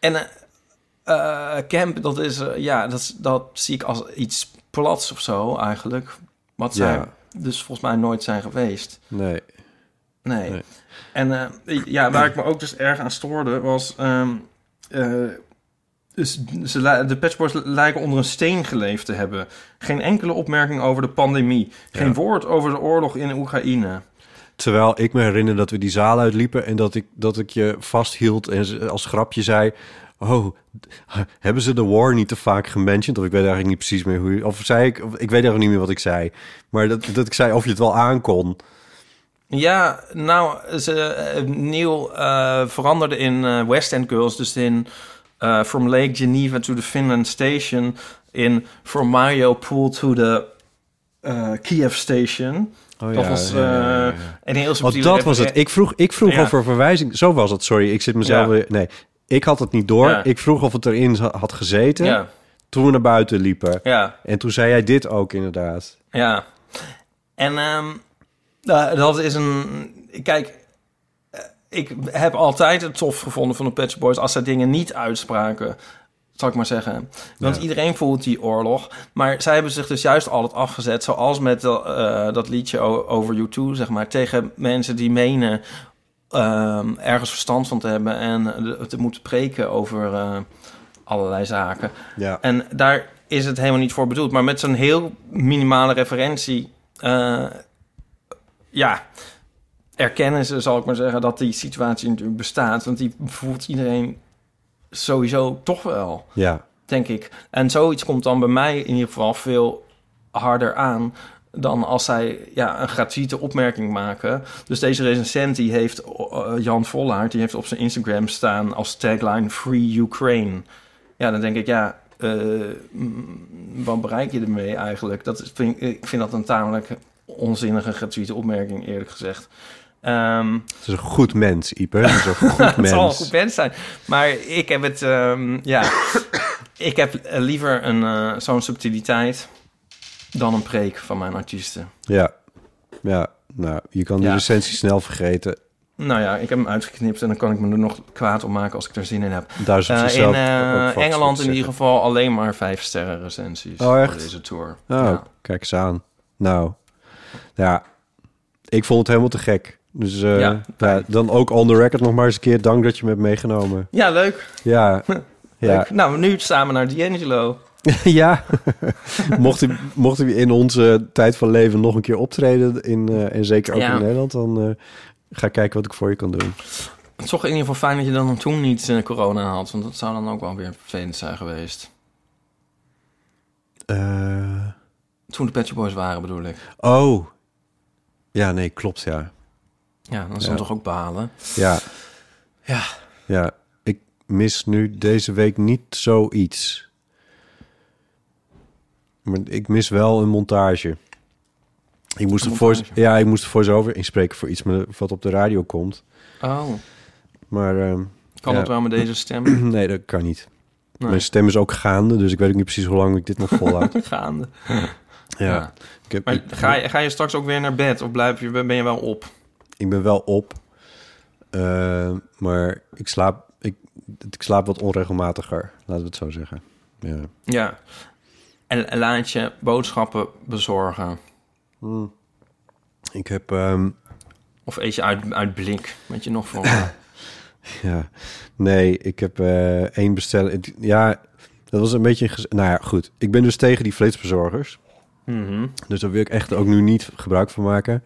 En eh, eh, camp, dat is, eh, ja, dat, zie ik als iets plats of zo eigenlijk. Wat zij Ja. dus volgens mij nooit zijn geweest. Nee. Nee. Nee. En eh, ja, waar ik me ook dus erg aan stoorde was... ehm, eh, dus ze, de Patchboys lijken onder een steen geleefd te hebben. Geen enkele opmerking over de pandemie. Geen Ja. woord over de oorlog in Oekraïne. Terwijl ik me herinner dat we die zaal uitliepen en dat ik, dat ik je vasthield en als grapje zei... Oh, [LAUGHS] hebben ze de war niet te vaak gementiond? Of ik weet eigenlijk niet precies meer hoe... Of zei ik... of Ik weet eigenlijk niet meer wat ik zei. Maar dat, dat ik zei of je het wel aankon. Ja, nou, ze, eh, Neil eh, veranderde in eh, West End Girls, dus in From Lake Geneva to the Finland Station, in From Mario Pool to the Kiev Station. Oh dat ja, was ja, ja, ja, eh, ja. een heel Want dat was het. Ik vroeg, ik vroeg Ja. of er verwijzing... Zo was het, sorry. Ik zit mezelf Ja. weer... Nee, ik had het niet door. Ja. Ik vroeg of het erin had gezeten Ja. toen we naar buiten liepen. Ja. En toen zei jij dit ook inderdaad. Ja. En ehm, nou, dat is een... Kijk, eh, ik heb altijd het tof gevonden van de Patch Boys... als zij dingen niet uitspraken, zal ik maar zeggen. Want Ja. iedereen voelt die oorlog. Maar zij hebben zich dus juist altijd afgezet... zoals met eh, dat liedje over U2, zeg maar... tegen mensen die menen ehm, ergens verstand van te hebben... en te moeten preken over eh, allerlei zaken. Ja. En daar is het helemaal niet voor bedoeld. Maar met zo'n heel minimale referentie... eh, ja, erkennen ze, zal ik maar zeggen... dat die situatie natuurlijk bestaat. Want die voelt iedereen sowieso toch wel, Ja. denk ik. En zoiets komt dan bij mij in ieder geval veel harder aan... dan als zij ja, een gratuite opmerking maken. Dus deze recensent die heeft, eh, Jan Vollaert... die heeft op zijn Instagram staan als tagline... Free Ukraine. Ja, dan denk ik, ja... eh, wat bereik je ermee eigenlijk? Dat is, vind, ik- ik vind dat een tamelijk onzinnige gratuite opmerking, eerlijk gezegd. Ehm, Het is een goed mens, Ipe. Het is een [LAUGHS] goed het mens. zal een goed mens zijn. Maar ik heb het, ehm, ja, ik heb eh, liever een, eh, zo'n subtiliteit dan een preek van mijn artiesten. Ja. Ja, nou, je kan die Ja. recensie snel vergeten. Nou ja, ik heb hem uitgeknipt en dan kan ik me er nog kwaad op maken als ik er zin in heb. Daar is zichzelf in Engeland in ieder geval alleen maar vijf sterren recensies Oh, echt? voor deze tour. Oh, Ja. kijk eens aan. Nou, ja, ik vond het helemaal te gek. Dus eh, Ja, ja, dan ook on the record nog maar eens een keer dank dat je me hebt meegenomen. ja, leuk. Ja, [LAUGHS] ja. leuk. Nou, nu samen naar D'Angelo. [LAUGHS] ja. [LAUGHS] mocht, hij, mocht hij in onze tijd van leven nog een keer optreden, in, eh, en zeker ook Ja. in Nederland, dan eh, ga ik kijken wat ik voor je kan doen. Het is toch in ieder geval fijn dat je dan toen niet corona had, want dat zou dan ook wel weer vervelend zijn geweest. Toen de Pet Boys waren, bedoel ik. oh, ja, nee, klopt, ja. Ja, dan is dan toch ook balen. Ja. Ja. Ja, ik mis nu deze week niet zoiets. Maar ik mis wel een montage. Ik moest, Een er voor, ja, ik moest voor over inspreken voor iets wat op de radio komt. Oh, Maar ehm, Kan Ja. dat wel met deze stem? [CLEARS THROAT] nee, dat kan niet. Nee. Mijn stem is ook gaande, dus ik weet ook niet precies hoe lang ik dit nog volhoud. [LAUGHS] Gaande. ja. Ja. Ik, heb, Maar ik, ga je, ga je straks ook weer naar bed? Of blijf je, ben je wel op? Ik ben wel op, eh, maar ik slaap, ik, ik slaap wat onregelmatiger, laten we het zo zeggen. Ja. Ja. En, en laat je boodschappen bezorgen. Hmm. Ik heb, ehm, Of eet je uit, uit blik, met je nog voor. [LAUGHS] ja, nee, ik heb eh één bestelling. Ja, dat was een beetje, nou ja, goed. Ik ben dus tegen die vleesbezorgers. Mhm. Dus daar wil ik echt ook nu niet gebruik van maken.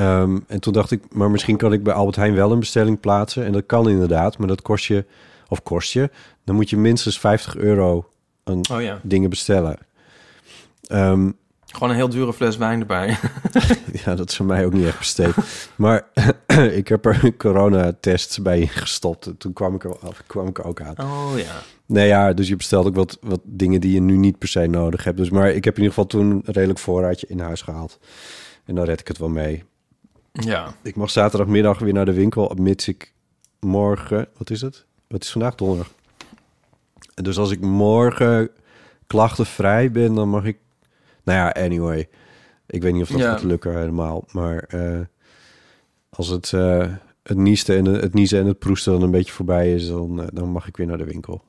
Ehm, en toen dacht ik, maar misschien kan ik bij Albert Heijn wel een bestelling plaatsen. En dat kan inderdaad, maar dat kost je, of kost je, dan moet je minstens 50 euro aan Oh ja. dingen bestellen. Ehm, Gewoon een heel dure fles wijn erbij. [LAUGHS] ja, dat is voor mij ook niet echt besteed. maar [CLEARS THROAT] ik heb er een coronatests bij gestopt. En Toen kwam ik er, af- kwam ik er ook aan. Oh ja. Nee, ja, dus je bestelt ook wat, wat dingen die je nu niet per se nodig hebt. Dus, maar ik heb in ieder geval toen een redelijk voorraadje in huis gehaald. En dan red ik het wel mee. Ja. Ik mag zaterdagmiddag weer naar de winkel, mits ik morgen... Wat is het? Wat is vandaag donderdag? Dus als ik morgen klachtenvrij ben, dan mag ik... Nou ja, anyway. Ik weet niet of dat Ja. gaat lukken helemaal. Maar eh, als het, eh, het, niesten en het niezen en het proesten dan een beetje voorbij is... dan, eh, dan mag ik weer naar de winkel.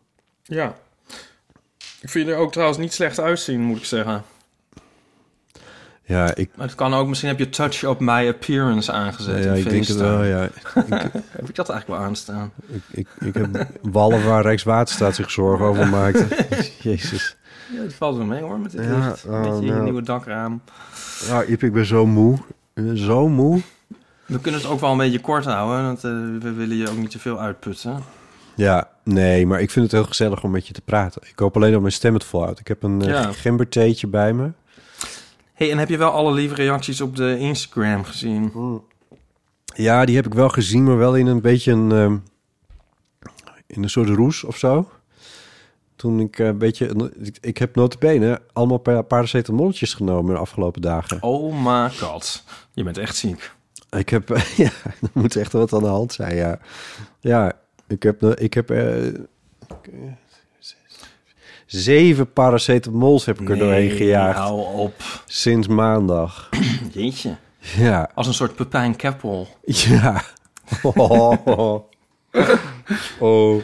Ja. Ik vind je er ook trouwens niet slecht uitzien, moet ik zeggen. Ja, ik, Maar het kan ook, misschien heb je touch op my appearance aangezet. ja, in ik denk het wel, ja. [LAUGHS] Heb ik dat eigenlijk wel aanstaan? Ik, ik, ik heb wallen waar Rijkswaterstaat zich zorgen over [LAUGHS] maakt. [LAUGHS] Jezus. Ja, die valt wel mee hoor, met dit Ja, licht. oh, Met je nou. nieuwe dakraam. Nou, Iep, ik ben zo moe. Ben zo moe. We kunnen het ook wel een beetje kort houden, want eh, we willen je ook niet te veel uitputten. Ja, nee, maar ik vind het heel gezellig om met je te praten. Ik hoop alleen dat mijn stem het volhoudt. Ik heb een eh, Ja. gembertheetje bij me. Hey, en heb je wel alle lieve reacties op de Instagram gezien? Ja, die heb ik wel gezien, maar wel in een beetje een... ehm, in een soort roes of zo. Toen ik eh, een beetje... Ik, ik heb notabene allemaal pa- paracetamolletjes genomen de afgelopen dagen. Oh my god, je bent echt ziek. Ik heb... [LAUGHS] ja, er moet echt wat aan de hand zijn, ja. Ja, ik heb... Ik heb eh, zeven paracetamols heb ik er doorheen gejaagd. hou op. Sinds maandag. [CLEARS THROAT] Jeetje. Ja. Als een soort Pepijn Keppel. Ja. Oh. [LAUGHS] oh.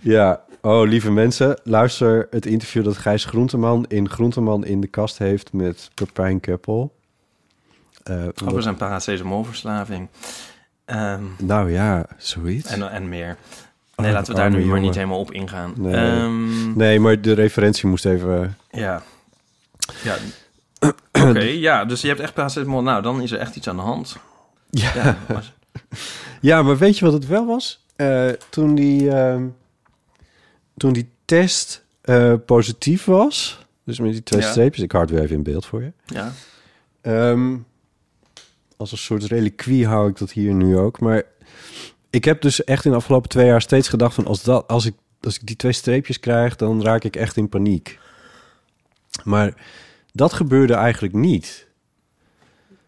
Ja. Oh, lieve mensen. Luister het interview dat Gijs Groenteman in Groenteman in de kast heeft met Pepijn Keppel. Eh, omdat- zijn paracetamolverslaving. Ehm, Nou ja, zoiets. en, en meer. Nee, Oh, laten we daar arme nu maar niet helemaal op ingaan. Nee. Ehm, Nee, maar de referentie moest even... Ja. Ja. [CLEARS THROAT] Oké, ja, dus je hebt echt paracetamol. Nou, dan is er echt iets aan de hand. Ja. Ja, maar- [LAUGHS] Ja, maar weet je wat het wel was? Eh, toen, die, ehm, toen die test eh, positief was, dus met die twee Ja. streepjes, ik het weer even in beeld voor je. ja. Ehm, als een soort reliquie hou ik dat hier nu ook. Maar ik heb dus echt in de afgelopen twee jaar steeds gedacht van als, dat, als, ik, als ik die twee streepjes krijg, dan raak ik echt in paniek. Maar dat gebeurde eigenlijk niet.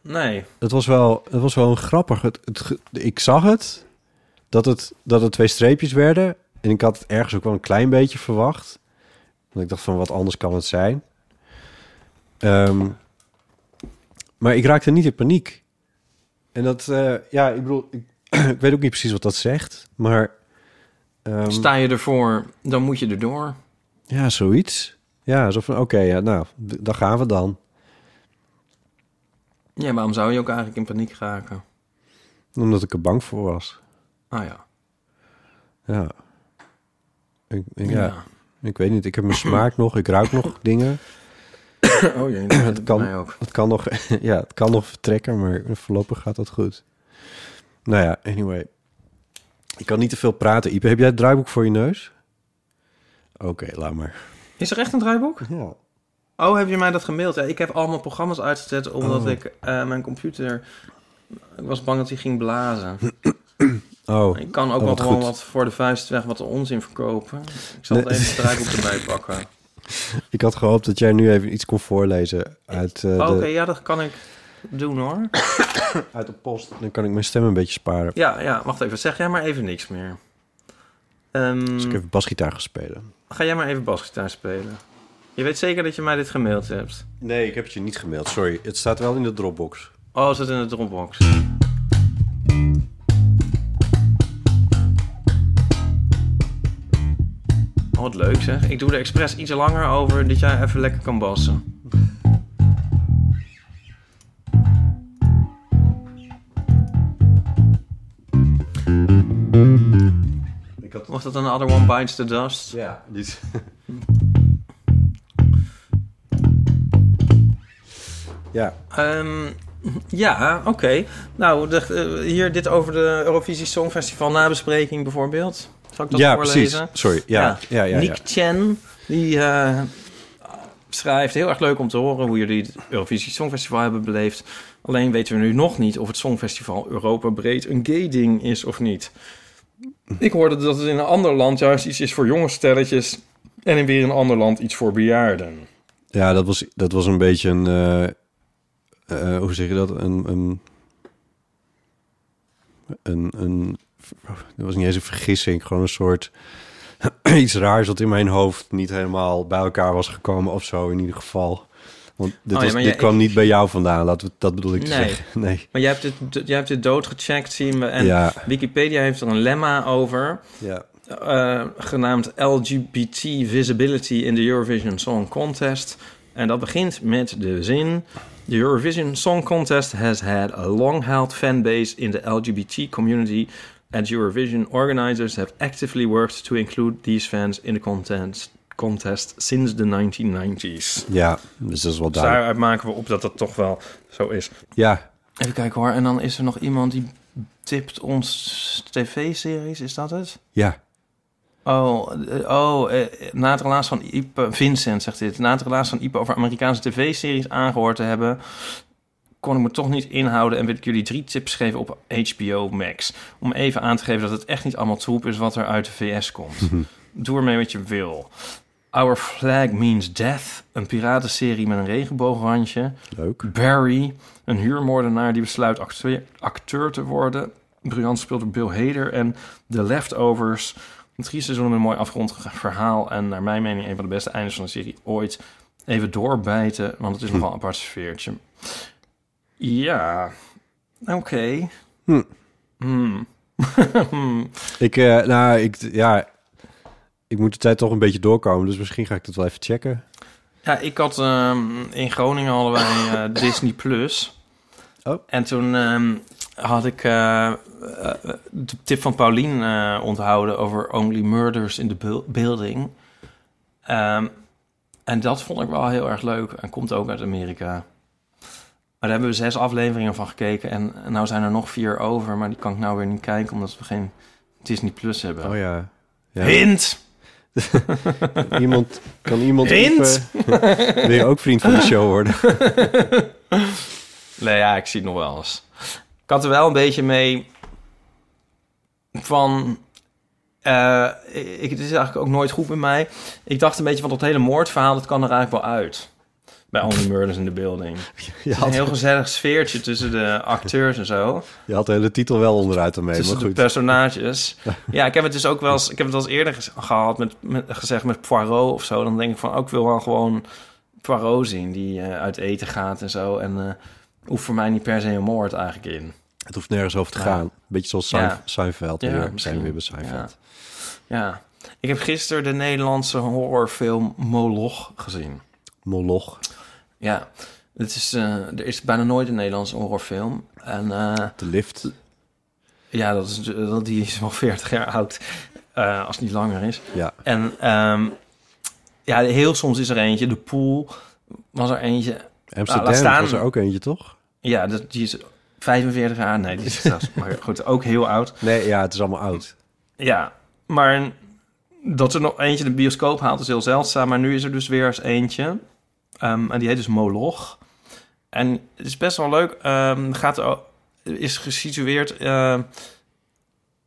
Nee. Het was wel, het was wel een grappig. Het, ik zag het dat, het, dat het twee streepjes werden. En ik had het ergens ook wel een klein beetje verwacht. Want ik dacht van wat anders kan het zijn. Ehm, maar ik raakte niet in paniek. En dat, eh, ja, ik bedoel, ik, [CLEARS THROAT] ik weet ook niet precies wat dat zegt. Maar ehm, Sta je ervoor, dan moet je erdoor. ja, zoiets. Ja, zo van oké, ja, nou, dan gaan we dan. Ja, waarom zou je ook eigenlijk in paniek raken? Omdat ik er bang voor was. Ah ja. Ja. Ik, ik- ja. Ja. Ik weet niet, ik heb mijn smaak nog, ik ruik nog [CLEARS THROAT] dingen. Oh jee, [CLEARS THROAT] Het dat kan, mij ook. het kan nog, [LAUGHS] ja, het kan nog vertrekken, maar voorlopig gaat dat goed. Nou ja, anyway. Ik kan niet te veel praten. Ipe, heb jij het draaiboek voor je neus? Oké, laat maar. Is er echt een draaiboek? Ja. Oh, heb je mij dat gemaild? Ja, ik heb allemaal programma's uitgezet omdat Oh. ik eh, mijn computer... Ik was bang dat hij ging blazen. [CLEARS THROAT] Oh, Ik kan ook Oh, wel wat gewoon goed. wat voor de vuist weg wat onzin verkopen. Ik zal Nee. het even het draaiboek erbij pakken. [LAUGHS] ik had gehoopt dat jij nu even iets kon voorlezen uit, eh, Oh, Oké, ja, dat kan ik doen hoor. [COUGHS] uit de post. Dan kan ik mijn stem een beetje sparen. Ja, ja, wacht even. Zeg jij maar even niks meer. Ehm, Dus ik even basgitaar gaan spelen. Ga jij maar even basgitaar spelen. Je weet zeker dat je mij dit gemaild hebt. Nee, ik heb het je niet gemaild. Sorry. Het staat wel in de Dropbox. Oh, het zit in de Dropbox. Oh, wat leuk zeg. Ik doe er expres iets langer over dat jij even lekker kan bassen. Had... Was dat een Other One Bites the Dust? Ja, ja. Ehm, ja, oké. Nou, de, eh, hier dit over de Eurovisie Songfestival nabespreking bijvoorbeeld. Zal ik dat Ja, voorlezen? precies. Sorry. Ja, ja, ja, Nick ja. Chen, die eh, schrijft... Heel erg leuk om te horen hoe jullie het Eurovisie Songfestival hebben beleefd. Alleen weten we nu nog niet of het Songfestival Europa breed een gay ding is of niet. Ik hoorde dat het in een ander land juist iets is voor jonge stelletjes... en in weer een ander land iets voor bejaarden. Ja, dat was, dat was een beetje een... eh, eh, hoe zeg je dat? Een... een een, een, dat was niet eens een vergissing, gewoon een soort [CLEARS THROAT] iets raars dat in mijn hoofd niet helemaal bij elkaar was gekomen of zo in ieder geval. Want dit, Oh was, dit kwam ik- niet bij jou vandaan, laten we, dat bedoel ik te zeggen. [LAUGHS] Nee. Maar jij hebt dit, jij hebt dit doodgecheckt, zien we. En Ja. Wikipedia heeft er een lemma over... Ja. eh, genaamd LGBT Visibility in the Eurovision Song Contest. En dat begint met de zin... The Eurovision Song Contest has had a long-held fanbase in the LGBT community... and Eurovision organizers have actively worked to include these fans in the contest, contest since the 1990s. Ja, dus dat is wel Dus duidelijk. daaruit maken we op dat dat toch wel zo is. Ja, Even kijken hoor. En dan is er nog iemand die tipt ons tv-series. Is dat het? ja. Oh, eh, oh eh, na het relaas van Ipe... Vincent zegt dit. Na het relaas van Ipe over Amerikaanse tv-series aangehoord te hebben... kon ik me toch niet inhouden... en wil ik jullie drie tips geven op HBO Max. Om even aan te geven dat het echt niet allemaal troep is... wat er uit de VS komt. [LAUGHS] Doe ermee wat je wil. Our Flag Means Death. Een piratenserie met een regenboograndje. Leuk. Barry, een huurmoordenaar die besluit acteur, acteur te worden. Briljant speelt door Bill Hader. En The Leftovers. Drie seizoenen met een mooi afgerond verhaal. En naar mijn mening een van de beste eindes van de serie ooit. Even doorbijten, want het is nogal een apart sfeertje. Ja, oké. Hm. Hmm. [LAUGHS] Ik, eh, nou, ik, ja, ik moet de tijd toch een beetje doorkomen, dus misschien ga ik dat wel even checken. Ja, ik had ehm, in Groningen hadden wij eh, [LAUGHS] Disney Plus. Oh. En toen ehm, had ik eh, eh, de tip van Paulien onthouden over Only Murders in the Bu- Building. Ehm, en dat vond ik wel heel erg leuk en komt ook uit Amerika. Maar daar hebben we zes afleveringen van gekeken en, en nou zijn er nog vier over, maar die kan ik nou weer niet kijken omdat we geen Disney Plus hebben. Oh ja. ja. Hint! [LAUGHS] iemand, kan iemand typen? Wil je ook vriend van de show worden? [LAUGHS] Nee, ja, ik zie het nog wel eens. Ik had er wel een beetje mee van... eh, ik, het is eigenlijk ook nooit goed bij mij. Ik dacht een beetje van dat hele moordverhaal, dat kan er eigenlijk wel uit. Bij Only Murders in the Building. [LAUGHS] Je Een had, heel gezellig sfeertje tussen de acteurs en zo. je had de hele titel wel onderuit ermee, tussen maar de goed. personages. [LAUGHS] Ja, ik heb het dus ook wel eens, ik heb het wel eens eerder gehad met, met, gezegd met Poirot of zo. Dan denk ik van, ook wil wel gewoon Poirot zien die eh, uit eten gaat en zo. En eh hoeft voor mij niet per se een moord eigenlijk in. Het hoeft nergens over te Ja. gaan. Beetje zoals Ja. Seinfeld. Ja, weer. zijn we weer bij Seinfeld. Ja. Ik heb gisteren de Nederlandse horrorfilm Moloch gezien. Moloch. Ja, het is, eh, er is bijna nooit een Nederlandse horrorfilm. En eh, De lift. ja, dat is, dat- die is wel 40 jaar oud, eh, als het niet langer is. Ja. En ehm, ja, heel soms is er eentje. De Pool was er eentje. Amsterdam staan- was er ook eentje, toch? Ja, dat, die is 45 jaar. Nee, die is [LAUGHS] zelfs, maar goed, ook heel oud. Nee, ja, het is allemaal oud. Ja, maar dat er nog eentje de bioscoop haalt is heel zeldzaam. Maar nu is er dus weer eens eentje. Ehm, en die heet dus Moloch. En het is best wel leuk. Ehm, gaat is gesitueerd... ehm,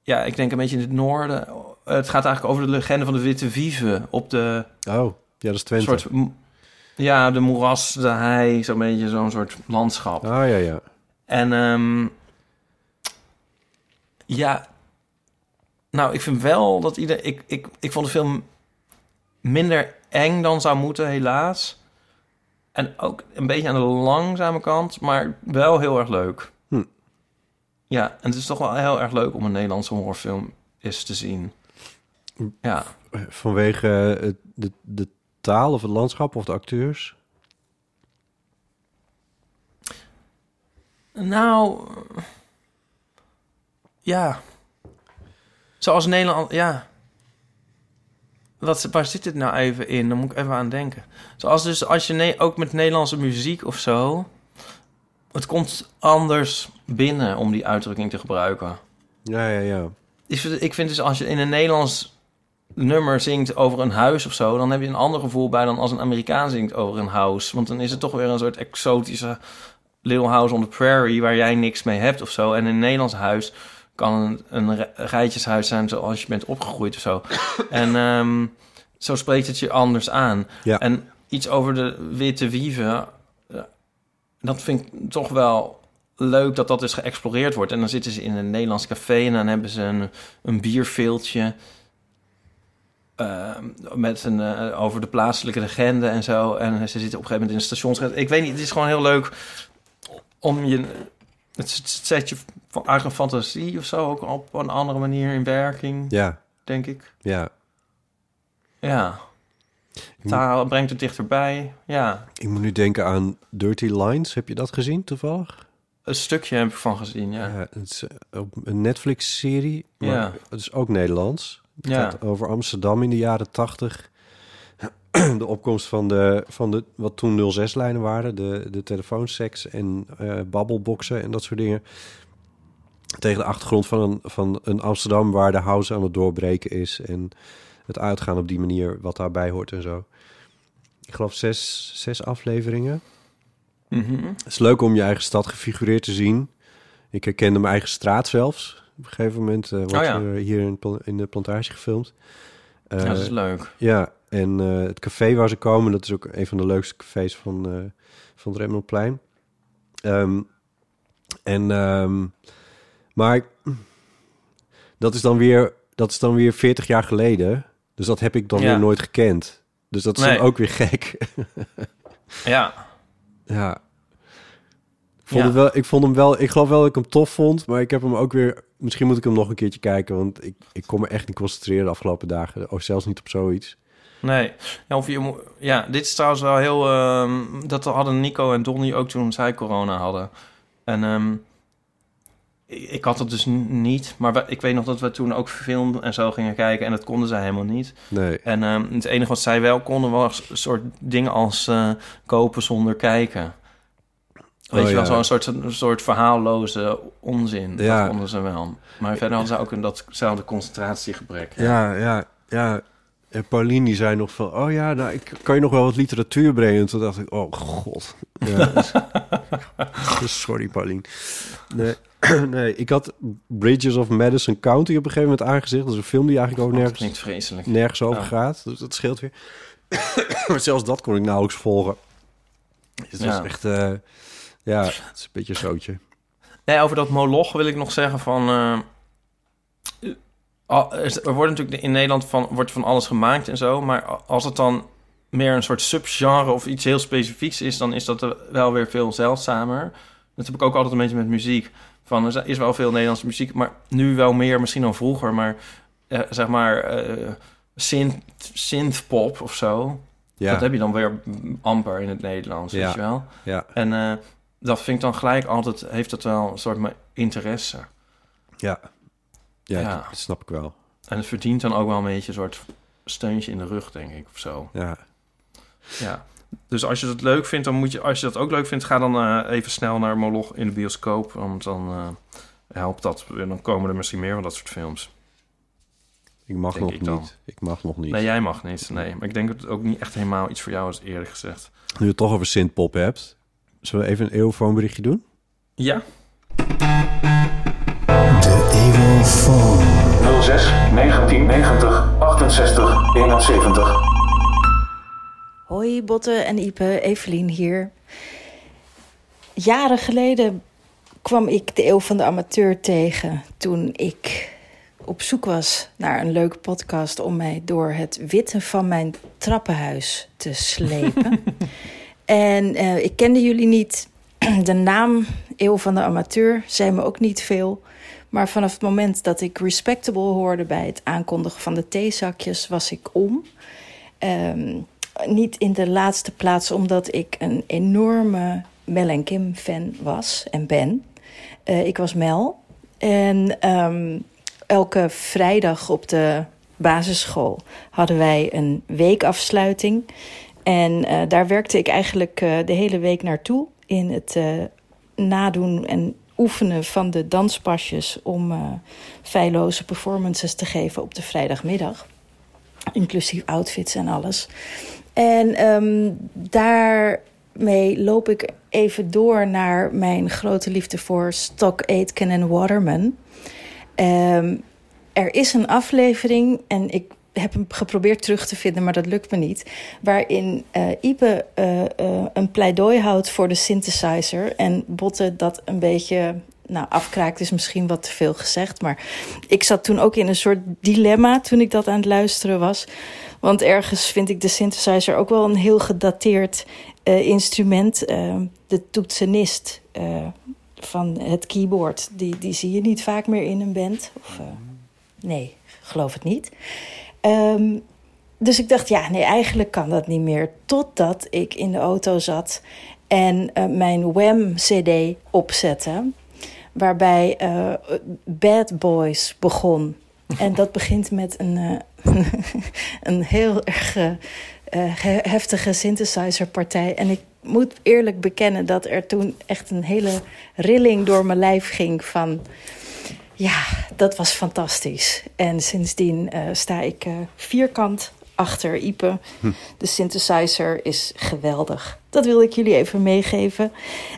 ja, ik denk een beetje in het noorden. Het gaat eigenlijk over de legende van de Witte Wieven. Op de Oh, ja, dat is Twente. soort... Ja, de moeras, de hei. Zo'n beetje zo'n soort landschap. Ah, ja, ja. En ja, Nou, ik vind wel dat ieder... Ik, ik, ik vond de film minder eng dan zou moeten, helaas. En ook een beetje aan de langzame kant, maar wel heel erg leuk. Hm. Ja, en het is toch wel heel erg leuk om een Nederlandse horrorfilm eens te zien. Ja. Vanwege het, de, de taal of het landschap of de acteurs? Nou, ja. Zoals Nederland, ja. Wat, waar zit dit nou even in? Dan moet ik even aan denken. Zoals dus als je ook met Nederlandse muziek of zo... Het komt anders binnen om die uitdrukking te gebruiken. Ja, ja, ja. Ik vind, ik vind dus als je in een Nederlands nummer zingt over een huis of zo... dan heb je een ander gevoel bij dan als een Amerikaan zingt over een house. Want dan is het toch weer een soort exotische Little House on the Prairie... waar jij niks mee hebt of zo. En in een Nederlands huis kan een, een ri- rijtjeshuis zijn zoals je bent opgegroeid of zo. [COUGHS] en ehm, zo spreekt het je anders aan. Ja. En iets over de witte wieven... eh, dat vind ik toch wel leuk dat dat dus geëxploreerd wordt. En dan zitten ze in een Nederlands café en dan hebben ze een, een bierveeltje... eh, met een, eh, over de plaatselijke legende en zo. En ze zitten op een gegeven moment in een stationsred. Ik weet niet, het is gewoon heel leuk om je... Het zet je van eigen fantasie of zo ook op een andere manier in werking, Ja, denk ik. ja. Ja. Taal brengt het dichterbij. Ja. Ik moet nu denken aan Dirty Lines. Heb je dat gezien toevallig? Een stukje heb ik van gezien, ja. Ja, het is eh, een Netflix-serie. Maar Ja. Het is ook Nederlands. Het Ja. gaat over Amsterdam in de jaren tachtig. [CLEARS THROAT] De opkomst van, de, van de, wat toen 06-lijnen waren. De, de telefoonseks en eh babbelboxen en dat soort dingen. Tegen de achtergrond van een, van een Amsterdam waar de house aan het doorbreken is. En het uitgaan op die manier, wat daarbij hoort en zo. Ik geloof zes, zes afleveringen. Mhm. Het is leuk om je eigen stad gefigureerd te zien. Ik herkende mijn eigen straat zelfs. Op een gegeven moment eh, wordt Oh ja. er hier in, in de plantage gefilmd. Eh, Ja, dat is leuk. Ja, en eh, het café waar ze komen, dat is ook een van de leukste cafés van, eh van het Rembrandtplein. Ehm, en, ehm, maar dat is, dan weer, dat is dan weer 40 jaar geleden. Dus dat heb ik dan Ja. weer nooit gekend. Dus dat is Nee. dan ook weer gek. [LAUGHS] Ja. Ja. Ik vond, Ja. wel, ik vond hem wel, ik geloof wel dat ik hem tof vond, maar ik heb hem ook weer, misschien moet ik hem nog een keertje kijken, want ik, ik kon me echt niet concentreren de afgelopen dagen, of zelfs niet op zoiets. Nee. Ja, of je ja, dit is trouwens wel heel... ehm, dat hadden Nico en Donnie ook toen zij corona hadden. En ehm, ik, had het dus niet. Maar we- ik weet nog dat we toen ook film en zo gingen kijken. En dat konden zij helemaal niet. Nee. En ehm, het enige wat zij wel konden was een soort dingen als eh, kopen zonder kijken. Weet Oh, je wel, ja. zo'n soort, een soort verhaalloze onzin. Ja. Dat konden ze wel. Maar verder hadden ze ook een datzelfde concentratiegebrek. Ja, ja, ja. En Pauline die zei nog van, oh ja, nou, ik kan je nog wel wat literatuur brengen. En toen dacht ik, oh god. Ja, [LAUGHS] dus- sorry Pauline. Nee, [CLEARS THROAT] nee, ik had Bridges of Madison County op een gegeven moment aangezegd. Dat is een film die eigenlijk ook Oh, nergens, vreselijk. nergens over Ja. gaat. Dus dat scheelt weer. [CLEARS THROAT] maar zelfs dat kon ik nauwelijks volgen. Dus het Ja. was echt, eh, ja, het is een beetje een zootje. Nee, over dat moloch wil ik nog zeggen van... eh, er wordt natuurlijk in Nederland van, wordt van alles gemaakt en zo... maar als het dan meer een soort subgenre of iets heel specifieks is... dan is dat wel weer veel zeldzamer. Dat heb ik ook altijd een beetje met muziek. Van, er is wel veel Nederlandse muziek, maar nu wel meer misschien dan vroeger. Maar eh, zeg maar eh synth, synthpop of zo... Ja. Dat heb je dan weer amper in het Nederlands, Ja. weet je wel? Ja. En eh, dat vind ik dan gelijk altijd, heeft dat wel een soort interesse. Ja. Ja, Ja. dat snap ik wel. En het verdient dan ook wel een beetje een soort steuntje in de rug, denk ik, of zo. Ja. Ja. Dus als je dat leuk vindt, dan moet je, als je dat ook leuk vindt, ga dan eh, even snel naar Moloch in de bioscoop. Want dan eh, helpt dat. En dan komen er misschien meer van dat soort films. Ik mag Denk nog ik dan. niet. Ik mag nog niet. Nee, jij mag niet. Nee, maar ik denk dat het ook niet echt helemaal iets voor jou is, eerlijk gezegd. Nu je het toch over synthpop hebt, zullen we even een eeuwfoonberichtje doen? Ja. Phone. 06 1990 68 71. Hoi Botte en Ipe, Evelien hier. Jaren geleden kwam ik de Eeuw van de Amateur tegen toen ik op zoek was naar een leuke podcast om mij door het witte van mijn trappenhuis te slepen. [LAUGHS] en eh, ik kende jullie niet. [CLEARS THROAT] De naam Eeuw van de Amateur zei me ook niet veel. Maar vanaf het moment dat ik Respectable hoorde bij het aankondigen van de theezakjes, was ik om. Ehm, niet in de laatste plaats omdat ik een enorme Mel en Kim fan was en ben. Eh, ik was Mel. En ehm, elke vrijdag op de basisschool hadden wij een weekafsluiting. En eh, daar werkte ik eigenlijk eh, de hele week naartoe in het nadoen en oefenen van de danspasjes om uh, feilloze performances te geven op de vrijdagmiddag. Inclusief outfits en alles. En um, daarmee loop ik even door naar mijn grote liefde voor Stock Aitken en Waterman. Um, er is een aflevering en ik heb hem geprobeerd terug te vinden, maar dat lukt me niet. Waarin uh, Ipe uh, uh, een pleidooi houdt voor de synthesizer. En Botte dat een beetje nou, afkraakt, is misschien wat te veel gezegd. Maar ik zat toen ook in een soort dilemma toen ik dat aan het luisteren was. Want ergens vind ik de synthesizer ook wel een heel gedateerd instrument. de toetsenist van het keyboard, die, die zie je niet vaak meer in een band. Of, nee, geloof het niet. Um, dus ik dacht, ja, nee, eigenlijk kan dat niet meer. Totdat ik in de auto zat en uh, mijn Wham-CD opzette. Waarbij uh, Bad Boys begon. En dat begint met een, uh, [LAUGHS] een heel erg heftige synthesizerpartij. En ik moet eerlijk bekennen dat er toen echt een hele rilling door mijn lijf ging van... Ja, dat was fantastisch. En sindsdien uh, sta ik uh, vierkant achter Ipe. Hm. De synthesizer is geweldig. Dat wil ik jullie even meegeven.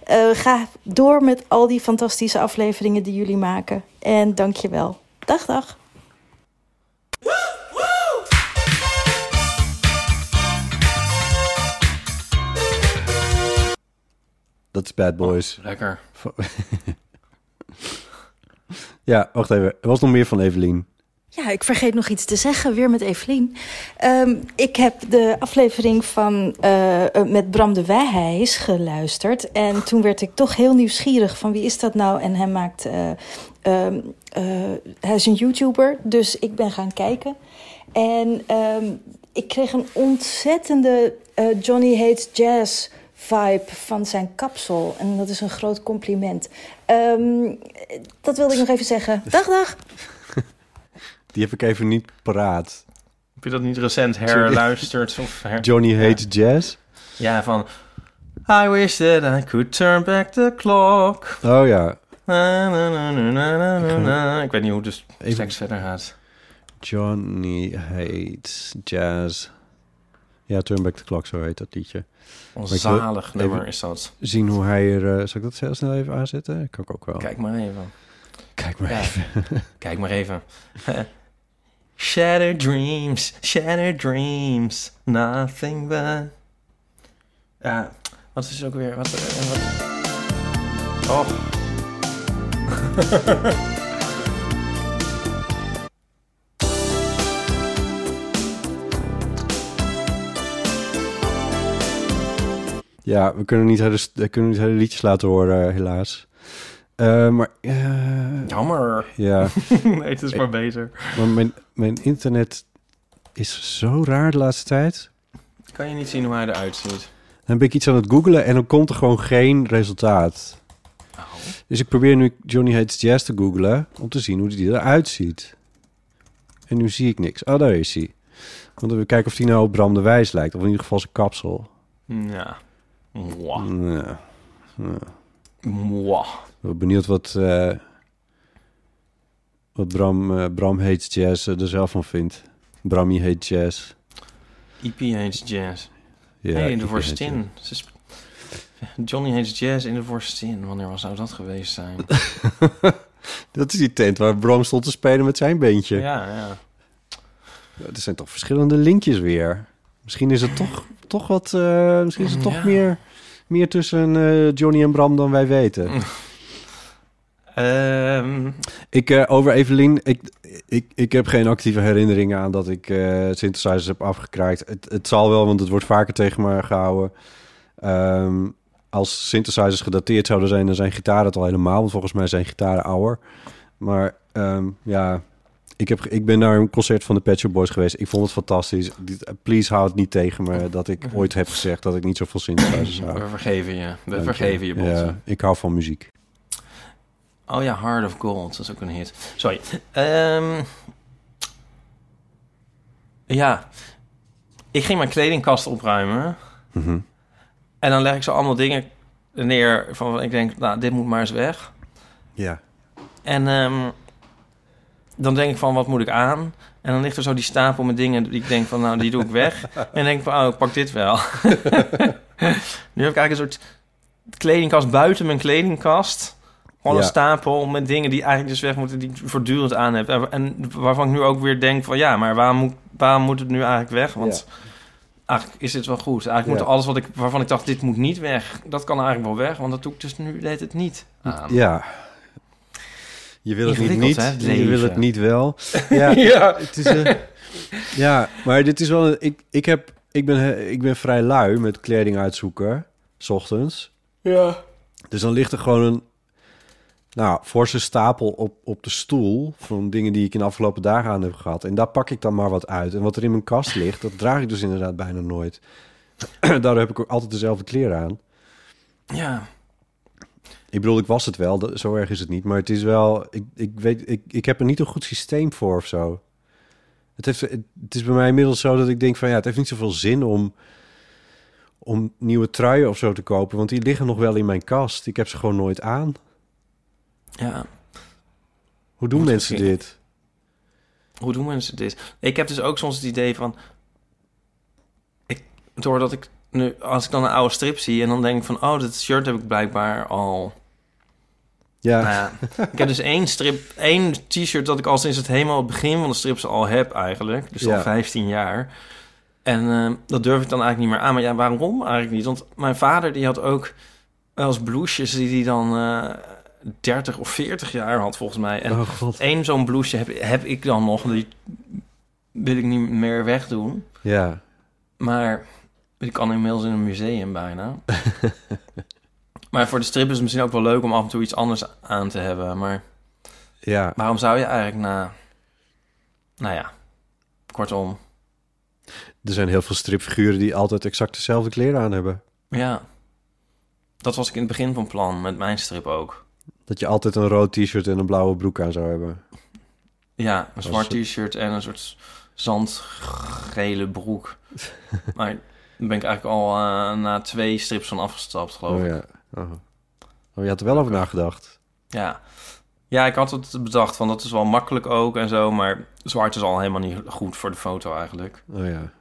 Uh, ga door met al die fantastische afleveringen die jullie maken. En dank je wel. Dag, dag. Dat is Bad Boys. Oh, lekker. [LAUGHS] Ja, wacht even. Er was nog meer van Evelien. Ja, ik vergeet nog iets te zeggen, weer met Evelien. Um, ik heb de aflevering van uh, met Bram de Wijhijs geluisterd. En toen werd ik toch heel nieuwsgierig van wie is dat nou? En hij maakt... Uh, um, hij is een YouTuber, dus ik ben gaan kijken. En um, ik kreeg een ontzettende Johnny Hates Jazz vibe van zijn kapsel. En dat is een groot compliment. Um, dat wilde ik nog even zeggen. Dag, dag. [LAUGHS] Die heb ik even niet paraat. Heb je dat niet recent herluisterd? Of her... Johnny Hates ja. Jazz? Ja, van... I wish that I could turn back the clock. Oh ja. Na, na, na, ik weet niet hoe de seks verder gaat. Johnny Hates Jazz. Ja, Turn Back the Clock, zo heet dat liedje. Onzalig nummer is dat. Zien hoe hij er... Uh, zal ik dat heel snel even aanzetten? Kan ik ook wel. Kijk maar even. Kijk maar ja. even. [LAUGHS] Kijk maar even. [LAUGHS] shattered dreams, shattered dreams, nothing but... Ja, wat is ook weer... Wat, wat... Oh. [LAUGHS] Ja, we kunnen niet hele, we kunnen niet hele liedjes laten horen, helaas. Uh, maar... Uh, Jammer. Ja. [LAUGHS] nee, het is maar beter. Maar mijn, mijn internet is zo raar de laatste tijd. Kan je niet zien hoe hij eruit ziet? Dan ben ik iets aan het googlen en dan komt er gewoon geen resultaat. Oh. Dus ik probeer nu Johnny Hates Jazz te googlen om te zien hoe die eruit ziet. En nu zie ik niks. Oh, daar is hij. Want we kijken of hij nou op Bram de Wijs lijkt. Of in ieder geval zijn kapsel. Ja. Mwah. Ja. ja. Mwah. Ik ben benieuwd wat, uh, wat Bram, uh, Bram Hates Jazz uh, er zelf van vindt. Brammy Hates Jazz. EP Hates Jazz. Ja, hey, in de Vorstin. Johnny Hates Jazz in de Vorstin. Wanneer was zou dat geweest zijn? [LAUGHS] dat is die tent waar Bram stond te spelen met zijn beentje. Ja, ja. Er zijn toch verschillende linkjes weer. Misschien is het toch, toch wat... Uh, misschien is het toch Ja. meer, meer tussen uh, Johnny en Bram dan wij weten. [LAUGHS] Ehm, Ik, eh, over Evelien, ik, ik, ik heb geen actieve herinneringen aan dat ik eh synthesizers heb afgekraakt. Het, het zal wel, want het wordt vaker tegen me gehouden. Ehm, als synthesizers gedateerd zouden zijn, dan zijn gitaren het al helemaal. Want volgens mij zijn gitaren ouder. Maar ehm, ja, ik, heb, ik ben naar een concert van de Pet Shop Boys geweest. Ik vond het fantastisch. Dit- Please houd het niet tegen me dat ik [LAUGHS] ooit heb gezegd dat ik niet zoveel synthesizers hou. we vergeven je. We Dank vergeven je. Ja, ik hou van muziek. Oh ja, Heart of Gold. Dat is ook een hit. Sorry. Ehm, ja. Ik ging mijn kledingkast opruimen. Mhm. En dan leg ik zo allemaal dingen neer van... Ik denk, nou, dit moet maar eens weg. Ja. En ehm, dan denk ik van, wat moet ik aan? En dan ligt er zo die stapel met dingen die ik denk van, nou, die doe ik weg. [LAUGHS] en dan denk ik van, oh, ik pak dit wel. [LAUGHS] nu heb ik eigenlijk een soort kledingkast buiten mijn kledingkast. Gewoon een stapel met dingen die eigenlijk dus weg moeten, die ik voortdurend aan heb. En- En waarvan ik nu ook weer denk van, ja, maar waarom moet, waarom moet het nu eigenlijk weg? Want eigenlijk is dit wel goed. Eigenlijk Ja. moet alles wat ik, waarvan ik dacht, dit moet niet weg, dat kan eigenlijk wel weg. Want dat doe ik dus nu, deed het niet aan. Ja. Je wil het niet niet, hè, je wil het niet wel. [LAUGHS] Ja, Ja. Het is, eh, [LAUGHS] ja maar dit is wel... Een, ik, ik, heb, ik, ben, eh, ik ben vrij lui met kleding uitzoeken, s ochtends. Ja. Dus dan ligt er gewoon een nou, forse stapel op, op de stoel... van dingen die ik in de afgelopen dagen aan heb gehad. En daar pak ik dan maar wat uit. En wat er in mijn kast ligt, dat draag ik dus inderdaad bijna nooit. [CLEARS THROAT] Daardoor heb ik ook altijd dezelfde kleren aan. Ja. Ik bedoel, ik was het wel, dat, zo erg is het niet. Maar het is wel, ik, ik weet, ik, ik heb er niet een goed systeem voor of zo. Het, heeft, het, is bij mij inmiddels zo dat ik denk van ja, het heeft niet zoveel zin om, om nieuwe truien of zo te kopen. Want die liggen nog wel in mijn kast. Ik heb ze gewoon nooit aan. Ja. Hoe doen Moet mensen dit? Hoe doen mensen dit? Ik heb dus ook soms het idee van... Ik, doordat ik nu... Als ik dan een oude strip zie en dan denk ik van... Oh, dat shirt heb ik blijkbaar al... Ja. Nou ja, ik heb dus [LAUGHS] één strip... één t-shirt dat ik al sinds het helemaal het begin van de strips al heb eigenlijk. Dus Ja. al 15 jaar. En eh, dat durf ik dan eigenlijk niet meer aan. Maar ja, waarom eigenlijk niet? Want mijn vader die had ook wel eens blouses die hij dan... eh 30 of 40 jaar had volgens mij. En Oh, één zo'n blouseje heb, heb ik dan nog. Die wil ik niet meer wegdoen. Ja. Maar die kan inmiddels in een museum bijna. [LAUGHS] maar voor de strip is het misschien ook wel leuk om af en toe iets anders aan te hebben. Maar Ja. waarom zou je eigenlijk na... Nou ja, kortom. Er zijn heel veel stripfiguren die altijd exact dezelfde kleren aan hebben. Ja, dat was ik in het begin van plan met mijn strip ook. Dat je altijd een rood t-shirt en een blauwe broek aan zou hebben. Ja, een zwart t-shirt en een soort zandgele broek. [LAUGHS] maar daar ben ik eigenlijk al eh, na twee strips van afgestapt, geloof Oh ik. ja. Oh. oh, je had er wel over nagedacht. Ja. ja, ik had het bedacht van dat is wel makkelijk ook en zo, maar zwart is al helemaal niet goed voor de foto eigenlijk. Oh ja.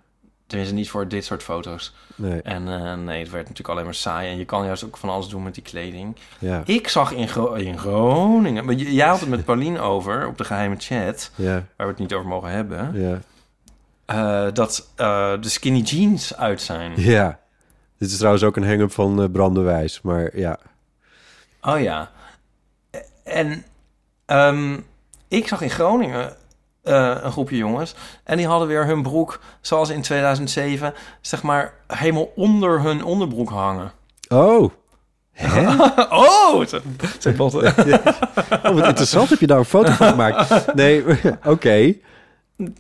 Tenminste, niet voor dit soort foto's. Nee. En eh, nee, het werd natuurlijk alleen maar saai. En je kan juist ook van alles doen met die kleding. Ja. Ik zag in, Gro- in Groningen... Maar jij had het met Pauline over op de geheime chat... Ja. waar we het niet over mogen hebben... Ja. eh, dat eh, de skinny jeans uit zijn. Ja. Dit is trouwens ook een hang-up van Bram de Wijs, maar ja. Oh ja. En ehm, ik zag in Groningen eh, een groepje jongens. En die hadden weer hun broek, zoals in 2007, zeg maar helemaal onder hun onderbroek hangen. Oh. Hè? [LAUGHS] oh, zei Botte. [LAUGHS] Oh, wat interessant. Heb je daar een foto van gemaakt? Nee, [LAUGHS] oké.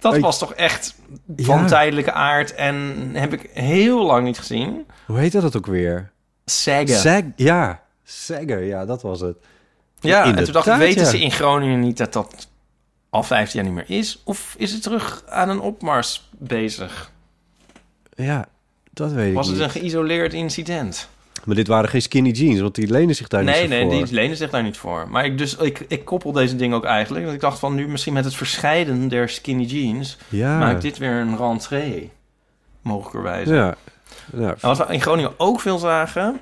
Dat was toch echt van Ja. tijdelijke aard en heb ik heel lang niet gezien. Hoe heet dat ook weer? Saggen. Sag, ja. Sagger, ja, dat was het. Ja, en toen dacht ik, weten ja. ze in Groningen niet dat dat al 15 jaar niet meer is? Of is het terug aan een opmars bezig? Ja, dat weet Was ik het niet. een geïsoleerd incident? Maar dit waren geen skinny jeans, want die lenen zich daar nee, niet zo nee, voor. die lenen zich daar niet voor. Maar ik, dus, ik, ik koppel deze dingen ook eigenlijk. Want ik dacht van nu misschien met het verscheiden der skinny jeans... Ja. maakt dit weer een rentree. Mogelijkerwijze. Ja. ja. En wat we in Groningen ook veel zagen...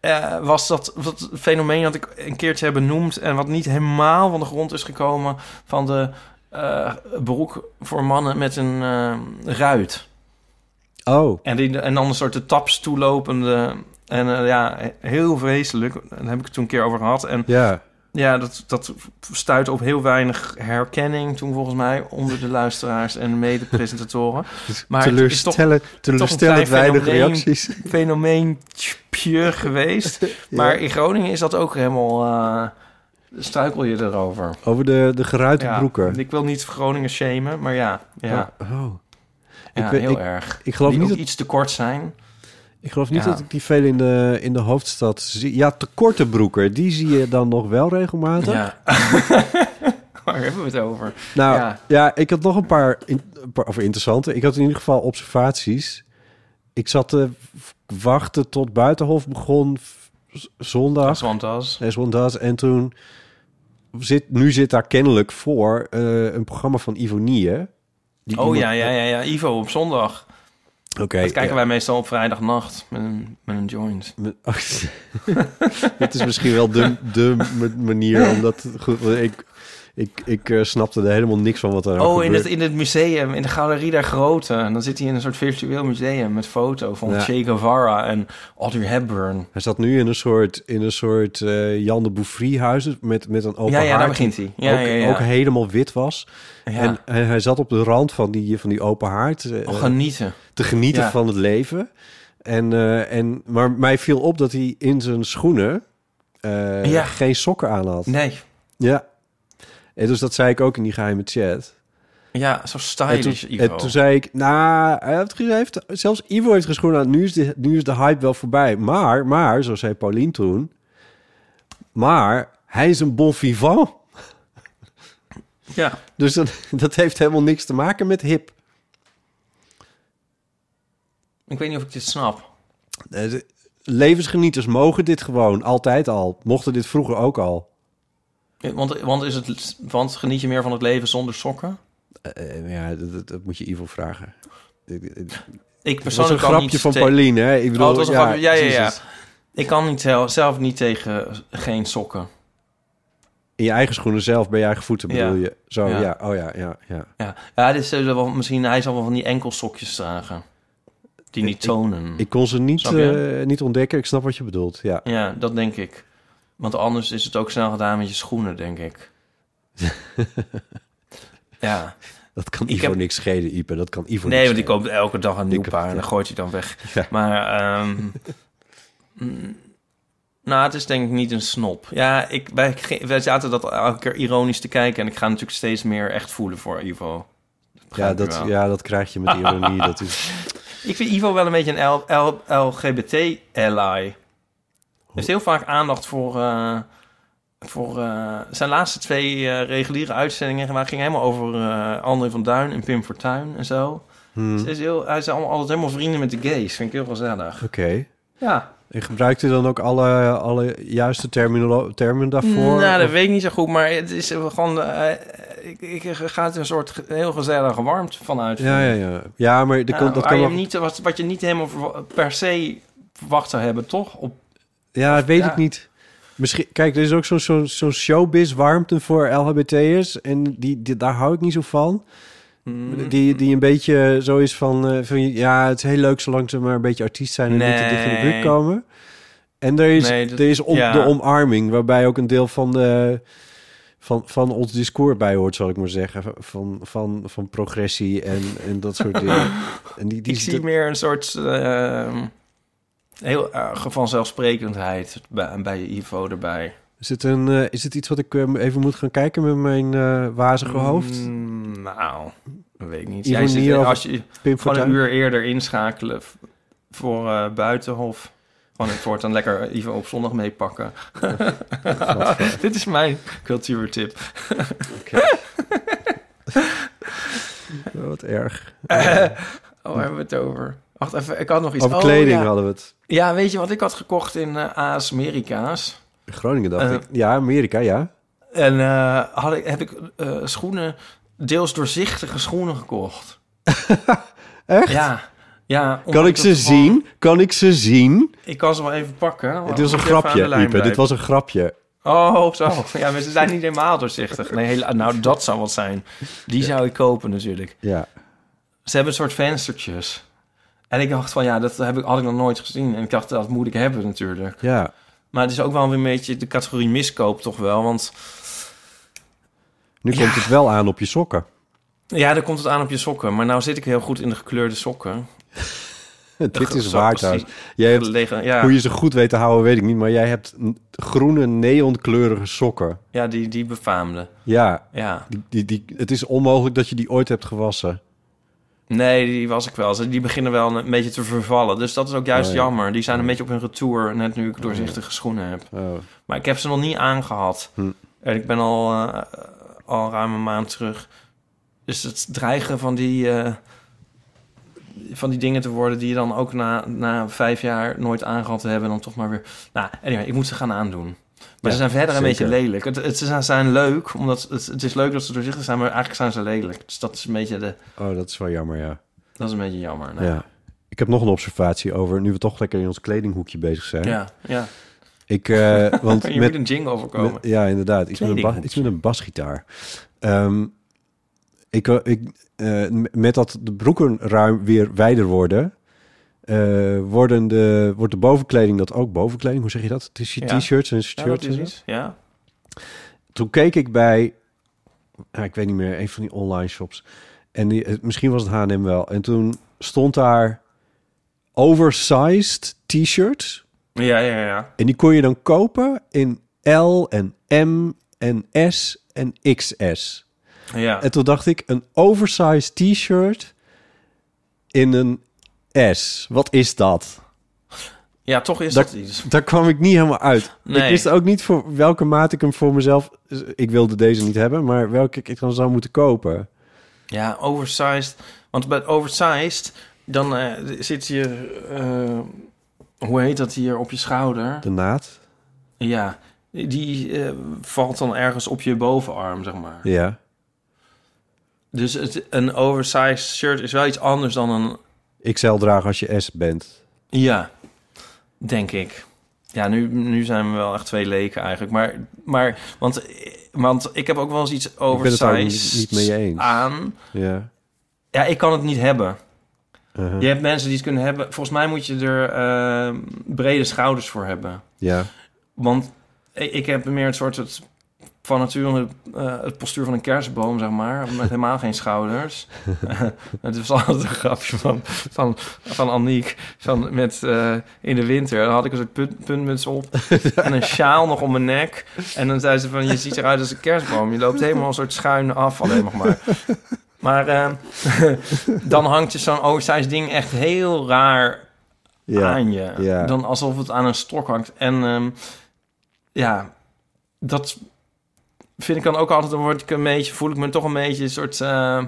eh, was dat, dat fenomeen dat ik een keertje heb benoemd... en wat niet helemaal van de grond is gekomen... van de eh, broek voor mannen met een eh, ruit. Oh. En, die, en dan een soort de taps toelopende... En eh, ja, heel vreselijk. Daar heb ik het toen een keer over gehad. En Ja. ja, dat, dat stuit op heel weinig herkenning toen volgens mij onder de luisteraars en mede-presentatoren. [LAUGHS] Maar het is toch- toch teleurstellend klein weinig fenomeen- reacties. [LAUGHS] Fenomeentje geweest. [LAUGHS] Maar in Groningen is dat ook helemaal... eh, struikel je erover. Over de, de geruite Ja, broeken. Ik wil niet Groningen shamen, maar ja. ja. Oh, oh. Ja, Ik heel ik- erg. ik geloof Die niet dat- iets te kort zijn. Ik geloof niet Ja. dat ik die veel in de, in de hoofdstad zie. Ja, te korte broeken, die zie je dan nog wel regelmatig. Ja. [LAUGHS] Waar hebben we het over? Nou, ja. ja. ik had nog een paar, in, een paar- of interessante. Ik had in ieder geval observaties. Ik zat te wachten tot Buitenhof begon zondag. One does. En toen zit, nu zit daar kennelijk voor eh, een programma van Ivonie. Die Oh iemand- ja, ja, ja, ja. Ivo op zondag. Oké. dat kijken ja. wij meestal op vrijdagnacht met een, met een joint. [LAUGHS] Met- [LAUGHS] Het is misschien wel de, de ma- manier omdat ik ik, ik eh, snapte er helemaal niks van wat er Oh, in het, in het museum, in de Galerie der Groten. En dan zit hij in een soort virtueel museum met foto van Ja. Che Guevara en Audrey Hepburn. Hij zat nu in een soort, in een soort eh, Jan de Bouffry huis met, met een open Ja, ja, daar begint hij. Ja, ook, ja, ook helemaal wit was. En hij, zat op de rand van die, van die open haard. eh, Oh, genieten. Te genieten van het leven. En, eh, en, maar mij viel op dat hij in zijn schoenen eh, Ja. geen sokken aan had. Nee. Ja. En dus dat zei ik ook in die geheime chat. Ja, zo En stylish, toen, Ivo. en toen zei ik, nou, hij heeft, hij heeft, zelfs Ivo heeft geschoren aan, nu is, de, nu is de hype wel voorbij. Maar, maar, zo zei Paulien toen, maar hij is een bon vivant. Ja. Dus dat, dat heeft helemaal niks te maken met hip. Ik weet niet of ik dit snap. Eh, Levensgenieters mogen dit gewoon, altijd al. Mochten dit vroeger ook al. Want, want, is het, want geniet je meer van het leven zonder sokken? Eh, eh, ja, dat, moet je Ivo vragen. Ik, Het was een persoonlijk kan grapje van Pauline, hè? Ik bedoel, oh, het was een ja, grapje. Ja, ja. Ik kan niet zelf, zelf niet tegen geen sokken. In je eigen schoenen zelf, bij je eigen voeten bedoel Ja. je. Zo, Ja. ja. Oh ja, ja, ja. Ja, ja dit is eh, wel, misschien hij zal wel van die enkelsokjes dragen. Die niet tonen. Ik kon ze niet, eh, niet ontdekken. Ik snap wat je bedoelt, ja. Ja, dat denk ik. Want anders is het ook snel gedaan met je schoenen, denk ik. [LAUGHS] ja. Dat kan Ivo heb- niks schelen, Ipe. Dat kan Ivo Nee, want die koopt elke dag een nieuw paar en dan gooit hij dan weg. [LAUGHS] Ja. Maar, ehm, [LAUGHS] mm, nou, het is denk ik niet een snop. Ja, ik, wij, zaten dat elke keer ironisch te kijken... en ik ga natuurlijk steeds meer echt voelen voor Ivo. Ja dat, ja, dat krijg je met ironie. dat is... Ik vind Ivo wel een beetje een L- L- LGBT-ally. Heeft heel vaak aandacht voor... eh, voor eh, zijn laatste twee eh, reguliere uitzendingen maar ging helemaal over André van Duin en Pim Fortuyn en zo. Hmm. Dus hij is, heel, hij is allemaal, altijd helemaal vrienden met de gays. Vind ik heel gezellig. Oké. Ja. En gebruikt u dan ook alle, alle juiste termen daarvoor? nou, dat Of- weet ik niet zo goed, maar het is gewoon... ik, ik ga er een soort heel gezellige warmte vanuit. Ja, ja, ja. Ja, maar de, Ja, kan, dat kan niet, wat, wat je niet helemaal per se verwacht zou hebben, toch? Op, Ja, dat weet Ja. ik niet. Misschien, kijk, er is ook zo'n zo'n zo'n showbiz-warmte voor LHBT'ers. En die, die, daar hou ik niet zo van. Mm. Die, die een beetje zo is van, eh, van... Ja, het is heel leuk zolang ze maar een beetje artiest zijn... en niet te dicht in de buurt komen. En er is, Nee, dat- er is om, ja. de omarming... waarbij ook een deel van, de, van, van ons discours bij hoort, zal ik maar zeggen. Van, van, van progressie en, en dat soort [LAUGHS] dingen. En die, die ik zie meer een soort eh, heel erg vanzelfsprekendheid bij, bij Ivo erbij. Is het, een, eh, is het iets wat ik eh, even moet gaan kijken met mijn eh, wazige hoofd? Mm, nou, dat weet ik niet. Jij zit- als je gewoon een uur eerder inschakelen voor Buitenhof. Gewoon het wordt dan lekker Ivo op zondag meepakken. [LAUGHS] Dit is mijn cultuurtip. [LAUGHS] Wat erg. oh, hebben we het over? Wacht even, ik had nog iets. Over Oh, kleding ja. hadden we het. Ja, weet je wat ik had gekocht in AS Amerika's? Groningen dacht Eh, ik. Ja, Amerika, ja. En eh, had ik, heb ik schoenen, deels doorzichtige schoenen gekocht. [LAUGHS] Echt? Ja. ja Kan ik ze gewoon- zien? Kan ik ze zien? Ik kan ze wel even pakken. Het is een grapje, Ipe. Dit was een grapje. Oh, zo. Ja, maar ze zijn niet helemaal doorzichtig. Nee, hele, nou, dat zou wat zijn. Die zou ik kopen natuurlijk. Ja. Ze hebben een soort venstertjes. En ik dacht van, ja, dat heb ik, had ik nog nooit gezien. En ik dacht, dat moet ik hebben natuurlijk. Ja. Maar het is ook wel weer een beetje de categorie miskoop toch wel. Want Nu komt het wel aan op je sokken. ja, dan komt het aan op je sokken. Maar nou zit ik heel goed in de gekleurde sokken. [LAUGHS] Dit is waar trouwens. Jij hebt, Gelegen- ja. Hoe je ze goed weet te houden, weet ik niet. Maar jij hebt groene neonkleurige sokken. Ja, die, die befaamde. Ja, Ja. die, die, die, het is onmogelijk dat je die ooit hebt gewassen. Nee, die was ik wel. Ze- Die beginnen wel een beetje te vervallen. Dus dat is ook juist Oh, ja. jammer. Die zijn een beetje op hun retour, net nu ik doorzichtige schoenen heb. Oh. Maar ik heb ze nog niet aangehad. Hm. En ik ben al, eh, al ruim een maand terug. Dus het dreigen van die, eh, van die dingen te worden... die je dan ook na, na vijf jaar nooit aangehad te hebben... dan toch maar weer... Nou, anyway, ik moet ze gaan aandoen. Maar Ja, ze zijn verder een beetje lelijk. Het, het, ze zijn leuk, omdat het, het is leuk dat ze doorzichtig zijn... maar eigenlijk zijn ze lelijk. Dus dat is een beetje, de, Oh, dat is wel jammer, ja. dat is een beetje jammer. Ja. Ik heb nog een observatie over, nu we toch lekker in ons kledinghoekje bezig zijn. Ja, ja. Ik, eh, [LAUGHS] want Je moet een jingle voorkomen. met- ja, inderdaad. Iets met, een iets met een basgitaar. Ehm, ik, eh, ik, eh, met dat de broeken ruim weer wijder worden... eh, worden de, wordt de bovenkleding dat ook bovenkleding? Hoe zeg je dat? Ja. T-shirts en Ja, shirts en is. Ja. Toen keek ik bij, nou, ik weet niet meer, een van die online shops. En die, eh, misschien was het H&M wel. En toen stond daar oversized t-shirts. Ja, ja, ja. En die kon je dan kopen in L en M en S en XS. Ja. En toen dacht ik, een oversized t-shirt in een S. Wat is dat? Ja, toch is Daar, dat iets. daar kwam ik niet helemaal uit. Ik wist ook niet voor welke maat ik hem voor mezelf... Ik wilde deze niet hebben, maar welke ik dan zou moeten kopen. Ja, oversized. Want bij oversized, dan eh, zit je... eh, hoe heet dat hier op je schouder? De naad? Ja, die eh, valt dan ergens op je bovenarm, zeg maar. Ja. Dus het, een oversized shirt is wel iets anders dan een... XL dragen als je S bent. Ja, denk ik. Ja, nu, nu zijn we wel echt twee leken eigenlijk. Maar, maar want, want ik heb ook wel eens iets daar oversized niet, mee eens. aan. Ja. Ja, ik kan het niet hebben. Uh-huh. Je hebt mensen die het kunnen hebben. Volgens mij moet je er eh, brede schouders voor hebben. Ja. Want ik, ik heb meer het soort het, van nature eh, het postuur van een kerstboom, zeg maar. Met helemaal geen schouders. [LAUGHS] het was altijd een grapje van, van, van Aniek. Van met, eh, in de winter dan had ik een soort punt, puntmuts op. [LAUGHS] en een sjaal nog om mijn nek. En dan zei ze van, je ziet eruit als een kerstboom. Je loopt helemaal een soort schuin af alleen nog maar. Maar eh, dan hangt je zo'n oversized ding echt heel raar Ja, aan je. ja. Dan alsof het aan een stok hangt. En ehm, ja, dat vind ik dan ook altijd... Dan word ik een beetje, voel ik me toch een beetje een soort... eh,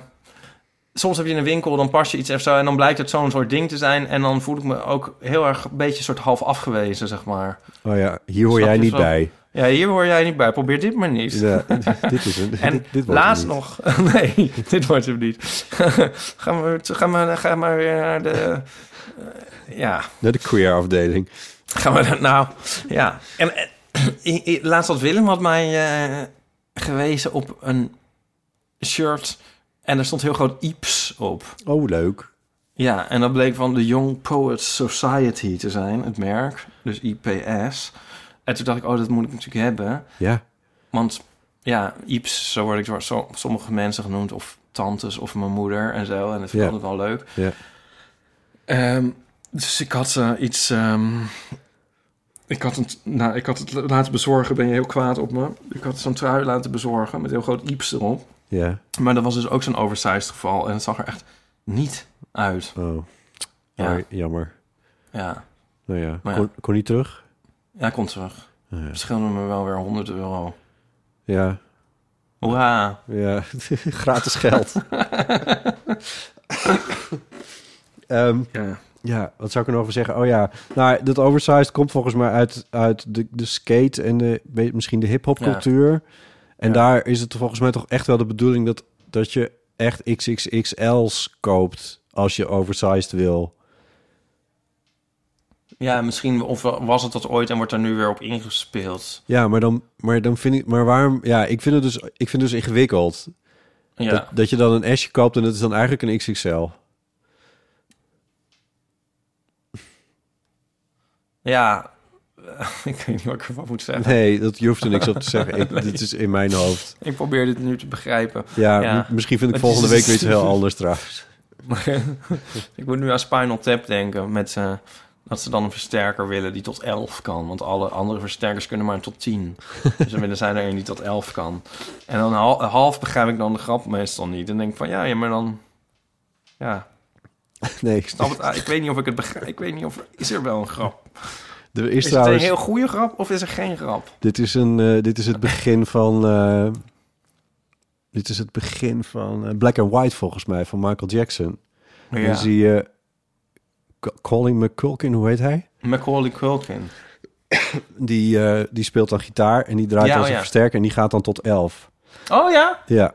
soms heb je in een winkel, dan pas je iets of zo... en dan blijkt het zo'n soort ding te zijn... en dan voel ik me ook heel erg een beetje soort half afgewezen, zeg maar. Oh ja, hier hoor Snap jij niet zo? bij. Ja, hier hoor jij niet bij. Probeer dit maar niet. Ja, [LAUGHS] dit is een- [LAUGHS] En dit- dit wordt laatst nog... [LAUGHS] nee, dit wordt hem niet. gaan, we, gaan, we, gaan maar weer naar de... eh, ja, Naar de queer afdeling. Gaan we dat nou? Ja. En, [CLEARS THROAT] i- laatst had Willem had mij eh, gewezen op een shirt en er stond heel groot Ips op. Oh, leuk. Ja, en dat bleek van de Young Poets Society te zijn, het merk. Dus IPS. En toen dacht ik, oh, dat moet ik natuurlijk hebben. Ja. Want ja, Ips, zo word ik door zo, sommige mensen genoemd, of tantes of mijn moeder en zo. En dat vind ik Ja. altijd wel leuk. Ja. Ehm, dus ik had eh, iets. ehm, ik, had het, nou, ik had het laten bezorgen, ben je heel kwaad op me. Ik had zo'n trui laten bezorgen met heel groot Ips erop. Ja. Maar dat was dus ook zo'n oversized geval. En het zag er echt niet uit. Oh. Ja. Oh, jammer. Ja. Nou ja, Maar ja. kon, kon niet terug? Ja, komt terug. Oh, ja. Verschilde me wel weer 100 euro. Ja. Hoera. Ja, [LAUGHS] gratis geld. [LAUGHS] Ehm, ja. Ja, wat zou ik er nog over zeggen? Oh ja, nou, dat oversized komt volgens mij uit, uit de, de skate en de, misschien de hip-hop Ja. cultuur. En Ja. daar is het volgens mij toch echt wel de bedoeling dat, dat je echt XXXL's koopt als je oversized wil. Ja, misschien of was het dat ooit en wordt er nu weer op ingespeeld. Ja, maar dan, maar dan vind ik, maar waarom? Ja, ik vind het dus, ik vind het dus ingewikkeld. Ja. Dat, dat je dan een S'je koopt en het is dan eigenlijk een XXL. Ja, [LAUGHS] ik weet niet wat ik ervan moet zeggen. Nee, dat, je hoeft er niks op te zeggen. [LAUGHS] Ik, Nee. Dit is in mijn hoofd. Ik probeer dit nu te begrijpen. Ja, misschien vind ik Het volgende week weer iets heel [LAUGHS] anders trouwens. ik moet nu aan Spinal Tap denken. Met, eh, dat ze dan een versterker willen die tot 11 kan. Want alle andere versterkers kunnen maar tot 10. dus dan willen zij er een die tot 11 kan. En dan hal- half begrijp ik dan de grap meestal niet. En denk van ja, ja maar dan... Ja, [LAUGHS] Nee, ik snap het. Ik weet niet of ik het begrijp. Ik weet niet of... Is er wel een grap? Er is, Is, het een heel goede grap of is er geen grap? Dit is, een, eh, dit is het begin van... eh, dit is het begin van eh, Black and White volgens mij, van Michael Jackson. Ja. Dan zie je Colin McCulkin, hoe heet hij? Macaulay Culkin. Die, eh, die speelt dan gitaar en die draait Ja, als oh een ja. versterker en die gaat dan tot 11. Oh ja? Ja,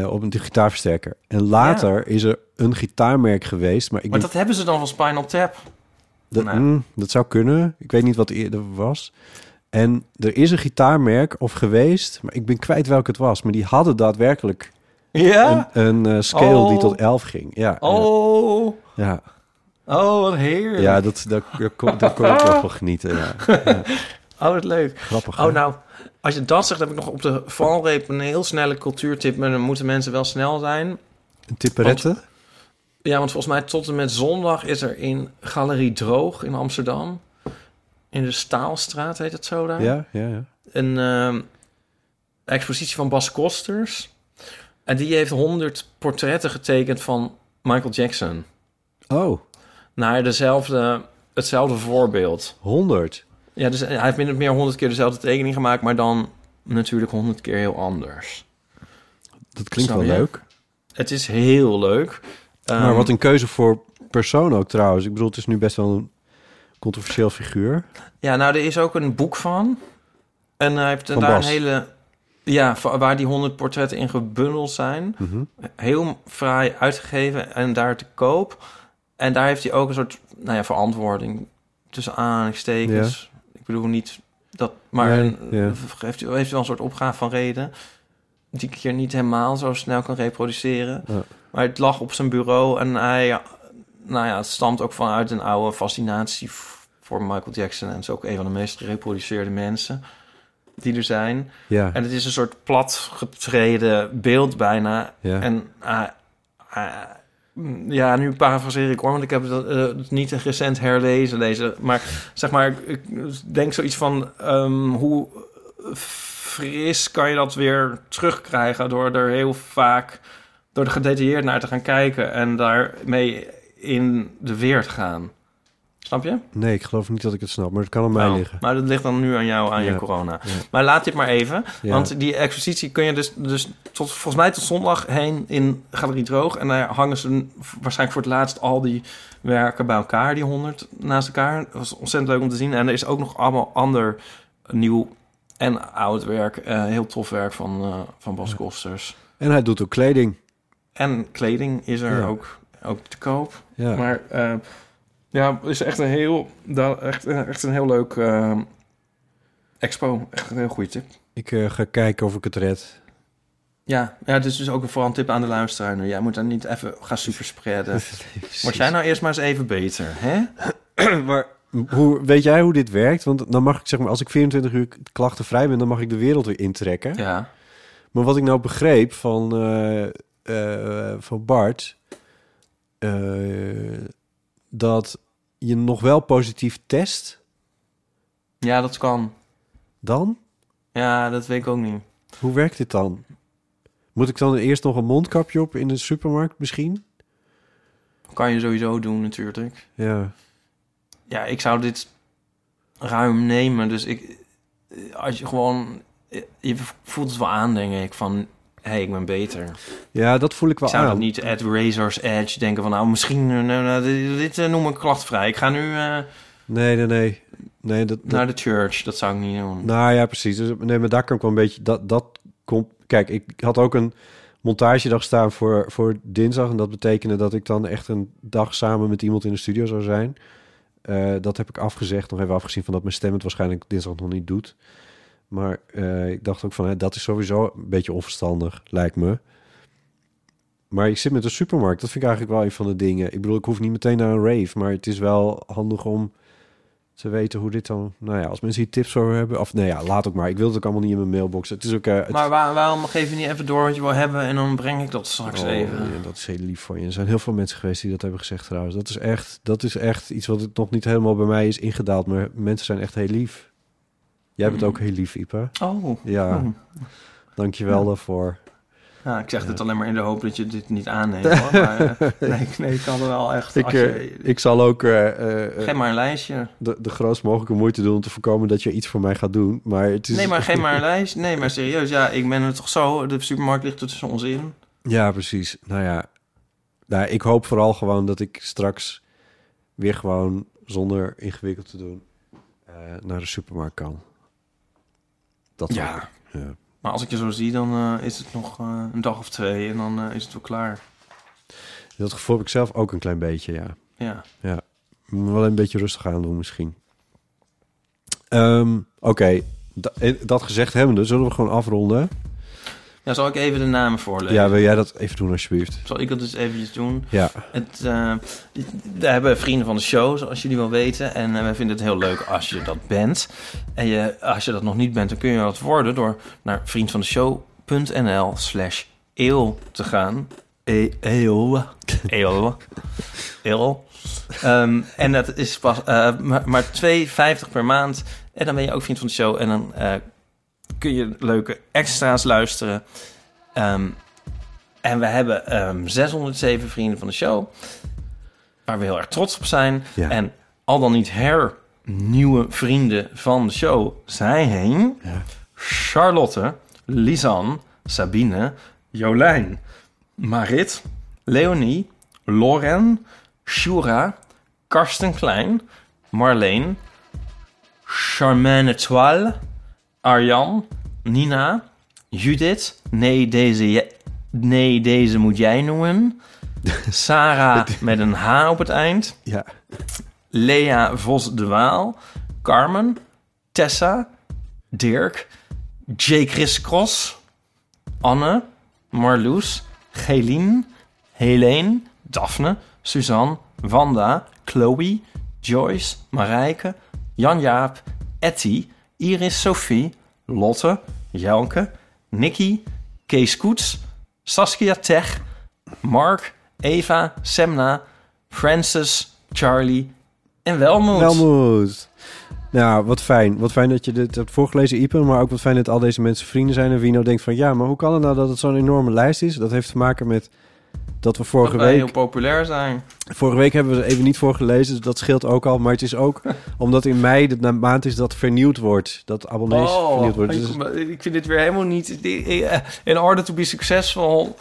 eh, op een gitaarversterker. En later is er een gitaarmerk geweest, maar ik Maar dat hebben ze dan van Spinal Tap. Dat, Nee. mm, dat zou kunnen. Ik weet niet wat eerder was. En er is een gitaarmerk of geweest, maar ik ben kwijt welk het was. Maar die hadden daadwerkelijk Ja? een, een eh, scale Oh. die tot 11 ging. Ja, Oh, ja. oh wat heerlijk. ja dat, dat, daar kon, daar kon ik wel van genieten. Ja. [LAUGHS] Ja. Oh, wat leuk. Grappig. Oh, hè? nou, als je dat zegt, heb ik nog op de valreep een heel snelle cultuurtip. Maar dan moeten mensen wel snel zijn. Een tipperette? Ja, want volgens mij tot en met zondag is er in Galerie Droog in Amsterdam... in de Staalstraat, heet het zo daar? Ja, ja, ja. Een ehm, expositie van Bas Kosters. En die heeft 100 portretten getekend van Michael Jackson. Oh, Naar dezelfde, hetzelfde voorbeeld. 100. Ja, dus hij heeft min of meer 100 keer dezelfde tekening gemaakt... maar dan natuurlijk 100 keer heel anders. Dat klinkt Snap wel je? leuk. Het is heel leuk. maar Ehm, wat een keuze voor persoon ook trouwens. Ik bedoel, het is nu best wel een controversieel figuur. Ja, nou, er is ook een boek van. En hij heeft Van daar Bas. een hele... Ja, waar die 100 portretten in gebundeld zijn. Mhm. Heel fraai uitgegeven en daar te koop. En daar heeft hij ook een soort nou ja, verantwoording tussen aanhalingstekens. Ik bedoel niet dat... Maar Nee, ja. heeft, hij, heeft hij wel een soort opgave van reden... die ik hier niet helemaal zo snel kan reproduceren. Ja. Maar het lag op zijn bureau en hij... Nou ja, het stamt ook vanuit een oude fascinatie voor Michael Jackson. En is ook een van de meest gereproduceerde mensen die er zijn. Ja. En het is een soort platgetreden beeld bijna. Ja. En ah, ah, ja, nu parafraseer ik hoor, want ik heb het eh, niet recent herlezen. Deze, maar zeg maar, ik, denk zoiets van ehm, hoe fris kan je dat weer terugkrijgen door er heel vaak door er gedetailleerd naar te gaan kijken en daarmee in de weer te gaan. Snap je? Nee, ik geloof niet dat ik het snap, maar het kan aan mij Oh, liggen. Maar dat ligt dan nu aan jou, aan Ja. je corona. Ja. Maar laat dit maar even. Want die expositie kun je dus, dus tot, volgens mij tot zondag heen in Galerie Droog. En daar hangen ze waarschijnlijk voor het laatst al die werken bij elkaar, die honderd naast elkaar. Dat was ontzettend leuk om te zien. En er is ook nog allemaal ander nieuw en oud werk. eh, heel tof werk van, eh, van Bas Kosters. En hij doet ook kleding. En kleding is er ook, ook te koop. Ja. Maar eh, ja, het is echt een heel, echt, echt een heel leuk eh, expo. Echt een heel goede tip. Ik eh, ga kijken of ik het red. Ja, ja, dit is dus ook een vooral een tip aan de luisteraar nu. Jij moet dan niet even gaan superspreiden. [LAUGHS] Word jij nou eerst maar eens even beter, hè? [CLEARS THROAT] maar hoe, weet jij hoe dit werkt? Want dan mag ik zeg maar, als ik 24 uur klachtenvrij ben, dan mag ik de wereld weer intrekken. Ja. Maar wat ik nou begreep van, eh, eh, van Bart, eh, dat je nog wel positief test, Ja, dat kan. dan? Ja, dat weet ik ook niet. Hoe werkt dit dan? Moet ik dan eerst nog een mondkapje op in de supermarkt misschien? Kan je sowieso doen natuurlijk. Ja. Ja, ik zou dit ruim nemen. Dus ik, als je gewoon, je voelt het wel aan, denk ik, van, hey, ik ben beter. Ja, dat voel ik wel Ik zou aan. dat niet at razor's edge denken van, nou, misschien, eh, nou, nou, dit, dit eh, noem ik klachtvrij. Ik ga nu eh, Nee, nee, nee. nee dat, dat- naar de church. Dat zou ik niet doen. Nou ja, precies. Dus, nee, maar daar kan ik wel een beetje... Dat, dat komt... Kijk, ik had ook een montagedag staan voor, voor dinsdag. En dat betekende dat ik dan echt een dag samen met iemand in de studio zou zijn. Dat heb ik afgezegd. Nog even afgezien van dat mijn stem het waarschijnlijk dinsdag nog niet doet. Maar eh, ik dacht ook van, hè, dat is sowieso een beetje onverstandig, lijkt me. Maar ik zit met de supermarkt. Dat vind ik eigenlijk wel een van de dingen. Ik bedoel, ik hoef niet meteen naar een rave. Maar het is wel handig om te weten hoe dit dan... Nou ja, als mensen hier tips over hebben... Of nee, ja, laat ook maar. Ik wil het ook allemaal niet in mijn mailbox. Het is ook... eh, het- Maar waar- waarom geef je niet even door wat je wil hebben en dan breng ik dat straks Oh, even? ja, dat is heel lief van je. Er zijn heel veel mensen geweest die dat hebben gezegd trouwens. Dat is echt, dat is echt iets wat het nog niet helemaal bij mij is ingedaald. Maar mensen zijn echt heel lief. Jij bent Mm. ook heel lief, Ipe. Oh. Ja. Oh. Dankjewel daarvoor. Ja, ik zeg dit alleen maar in de hoop dat je dit niet aanneemt. [LAUGHS] Hoor. Maar, eh, nee, nee, ik kan er wel echt... Ik, als eh, je- ik zal ook eh, eh, Geef maar een lijstje. de, de grootst mogelijke moeite doen om te voorkomen dat je iets voor mij gaat doen. Maar het is... Nee, maar geef maar een [LAUGHS] lijstje. Nee, maar serieus. Ja, ik ben er toch zo... De supermarkt ligt er tussen ons in. Ja, precies. Nou ja, nou, ik hoop vooral gewoon dat ik straks weer gewoon zonder ingewikkeld te doen eh, naar de supermarkt kan. Dat Ja. ja. Maar als ik je zo zie, dan eh, is het nog eh, een dag of twee en dan eh, is het wel klaar. Dat gevoel heb ik zelf ook een klein beetje, ja. Ja. Ja, wel een beetje rustig aan doen misschien. Ehm, Oké, Da- dat gezegd hebbende, zullen we gewoon afronden? Ja, zal ik even de namen voorlezen? Ja, wil jij dat even doen alsjeblieft? Zal ik dat dus eventjes doen? Ja. Het, eh, we hebben vrienden van de show, zoals jullie wel weten. En wij vinden het heel leuk als je dat bent. En je, als je dat nog niet bent, dan kun je dat worden... door naar vriendvandeshow.nl slash eeuw te gaan. E eeuw. Eeuw. Eeuw. Ehm, en dat is pas eh, maar, maar 2,50 per maand. En dan ben je ook vriend van de show. En dan kun je leuke extra's luisteren. Ehm, en we hebben ehm 607 vrienden van de show. Waar we heel erg trots op zijn. Ja. En al dan niet hernieuwe vrienden van de show zijn... Charlotte, Lisanne, Sabine, Jolijn, Marit, Leonie, Loren, Shura, Karsten Klein, Marleen, Charmaine Toile, Arjan, Nina, Judith, nee deze, nee, deze moet jij noemen. [LAUGHS] Sarah met een H op het eind. Ja. Lea Vos de Waal, Carmen, Tessa, Dirk, J. Chris Cross, Anne, Marloes, Gelien, Helene, Daphne, Suzanne, Wanda, Chloe, Joyce, Marijke, Jan-Jaap, Etty, Iris Sophie, Lotte, Jelke, Nicky, Kees Koets, Saskia Tech, Mark, Eva, Semna, Francis, Charlie en Welmoed. Welmoed. Nou, wat fijn. Wat fijn dat je dit hebt voorgelezen, Ipe. Maar ook wat fijn dat al deze mensen vrienden zijn. En wie nou denkt van... Ja, maar hoe kan het nou dat het zo'n enorme lijst is? Dat heeft te maken met dat we vorige dat week... heel populair zijn. Vorige week hebben we er even niet voor gelezen. Dus dat scheelt ook al. Maar het is ook [LAUGHS] omdat in mei de maand is dat vernieuwd wordt. Dat abonnees vernieuwd wordt. Dus- Oh, ik, ik vind dit weer helemaal niet... In order to be successful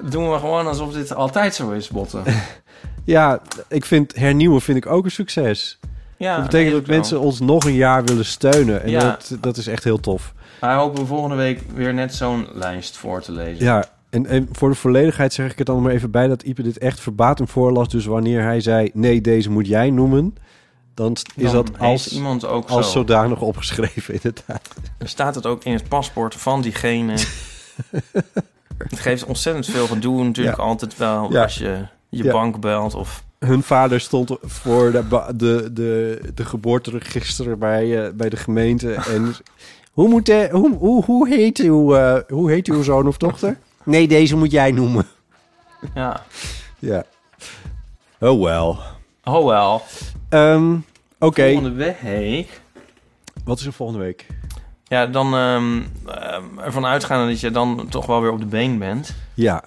doen we gewoon alsof dit altijd zo is, Botten. [LAUGHS] ja, ik vind hernieuwen vind ik ook een succes. Ja, dat betekent nee, dat mensen ons nog een jaar willen steunen. En Ja. dat, dat is echt heel tof. Maar hopen we volgende week weer net zo'n lijst voor te lezen. Ja, en, en voor de volledigheid zeg ik er dan maar even bij dat Ipe dit echt verbatim voorlas. Dus wanneer hij zei, nee, deze moet jij noemen, dan is Dan dat als, iemand ook als zo. zodanig opgeschreven, inderdaad. Dan staat het ook in het paspoort van diegene. [LAUGHS] het geeft ontzettend veel gedoe natuurlijk Ja. altijd wel Ja. als je je Ja. bank belt of... Hun vader stond voor de, de, de, de geboorteregister bij, eh, bij de gemeente. En [LAUGHS] hoe, moet, eh, hoe, hoe, hoe, heet uw, eh, hoe heet uw zoon of dochter? Nee, deze moet jij noemen. Ja. Ja. Oh well. Oh wel. Ehm, Oké. Volgende week... Wat is er volgende week? Ja, dan ehm, ervan uitgaande dat je dan toch wel weer op de been bent... Ja.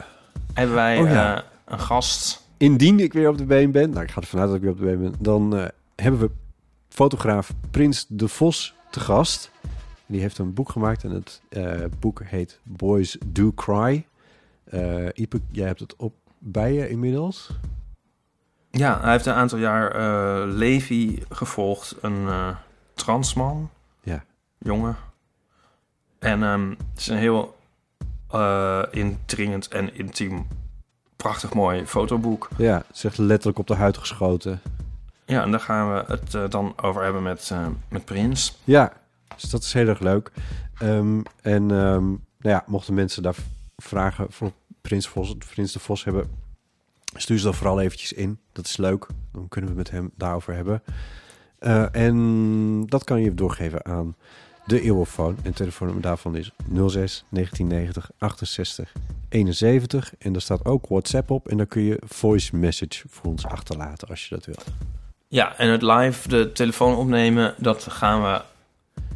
hebben wij Oh ja. eh, een gast... Indien ik weer op de been ben, nou ik ga ervan uit dat ik weer op de been ben, dan eh, hebben we fotograaf Prins de Vos te gast. Die heeft een boek gemaakt en het eh, boek heet Boys Do Cry. Ipe, jij hebt het op bij je inmiddels. Ja, hij heeft een aantal jaar eh Levi gevolgd, een eh, transman. Ja. Jongen. En ehm, het is een heel eh indringend en intiem, prachtig mooi fotoboek. Ja, het is echt letterlijk op de huid geschoten. Ja, en daar gaan we het dan over hebben met, met Prins. Ja, dus dat is heel erg leuk. Ehm, en ehm, nou ja, mochten mensen daar vragen voor Prins, Vos, Prins de Vos hebben, stuur ze dan vooral eventjes in. Dat is leuk. Dan kunnen we met hem daarover hebben. Eh, en dat kan je doorgeven aan de Eeuwofoon. En het telefoonnummer daarvan is 06 1990 68 71. En daar staat ook WhatsApp op. En daar kun je voice message voor ons achterlaten als je dat wilt. Ja, en het live de telefoon opnemen, dat gaan we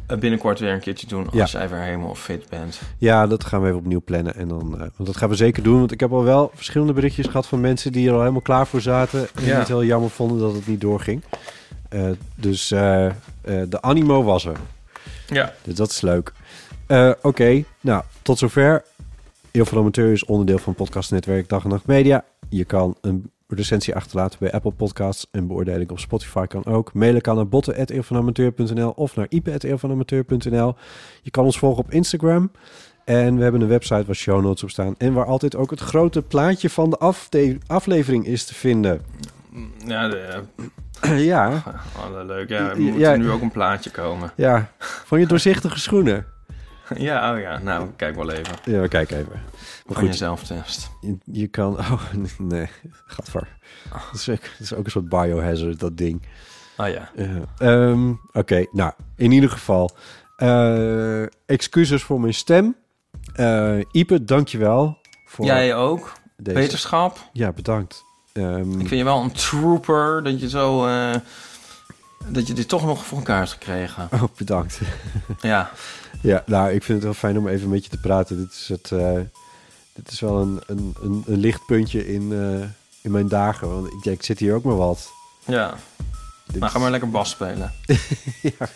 binnenkort weer een keertje doen als Ja. jij weer helemaal fit bent. Ja, dat gaan we even opnieuw plannen. En dan, eh, want dat gaan we zeker doen. Want ik heb al wel verschillende berichtjes gehad van mensen die er al helemaal klaar voor zaten. En Ja. het heel jammer vonden dat het niet doorging. Eh, dus eh, eh, de animo was er. Ja. Dus dat is leuk. Eh, Oké, nou, tot zover. Heel veel amateur is onderdeel van podcastnetwerk Dag en Nacht Media. Je kan een recensie achterlaten bij Apple Podcasts. Een beoordeling op Spotify kan ook. Mailen kan naar botten.eeuwvanamateur.nl of naar ipe.eeuwvanamateur.nl. Je kan ons volgen op Instagram. En we hebben een website waar show notes op staan. En waar altijd ook het grote plaatje van de afde- aflevering is te vinden. Ja, de, ja. Oh, leuk. Ja, er moet ja. nu ook een plaatje komen. Ja, van je doorzichtige schoenen. [LAUGHS] Ja, oh ja. Nou, kijk wel even. Ja, we kijken even. Maar goed, jezelf test. Je, je kan... Oh, [LAUGHS] nee. Gadver. Dat is, dat is ook een soort biohazard, dat ding. Oh ja. Ehm, Oké, nou, in ieder geval... eh, excuses voor mijn stem. Eh Ipe, dankjewel. Voor Jij ook. deze- Wetenschap. Ja, bedankt. Ehm, Ik vind je wel een trooper dat je zo... dat je dit toch nog voor elkaar hebt gekregen. [LAUGHS] Oh, bedankt. [LAUGHS] Ja. Ja, nou, ik vind het heel fijn om even met je te praten. Dit is, het, eh, dit is wel een, een, een, een lichtpuntje in, eh, in mijn dagen. Want ik, ja, ik zit hier ook maar wat. Ja. Dit Nou, ga maar lekker bas spelen. [LAUGHS] ja,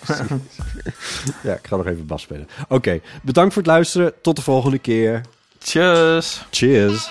ja, ik ga nog even bas spelen. Oké, bedankt voor het luisteren. Tot de volgende keer. Cheers. Cheers.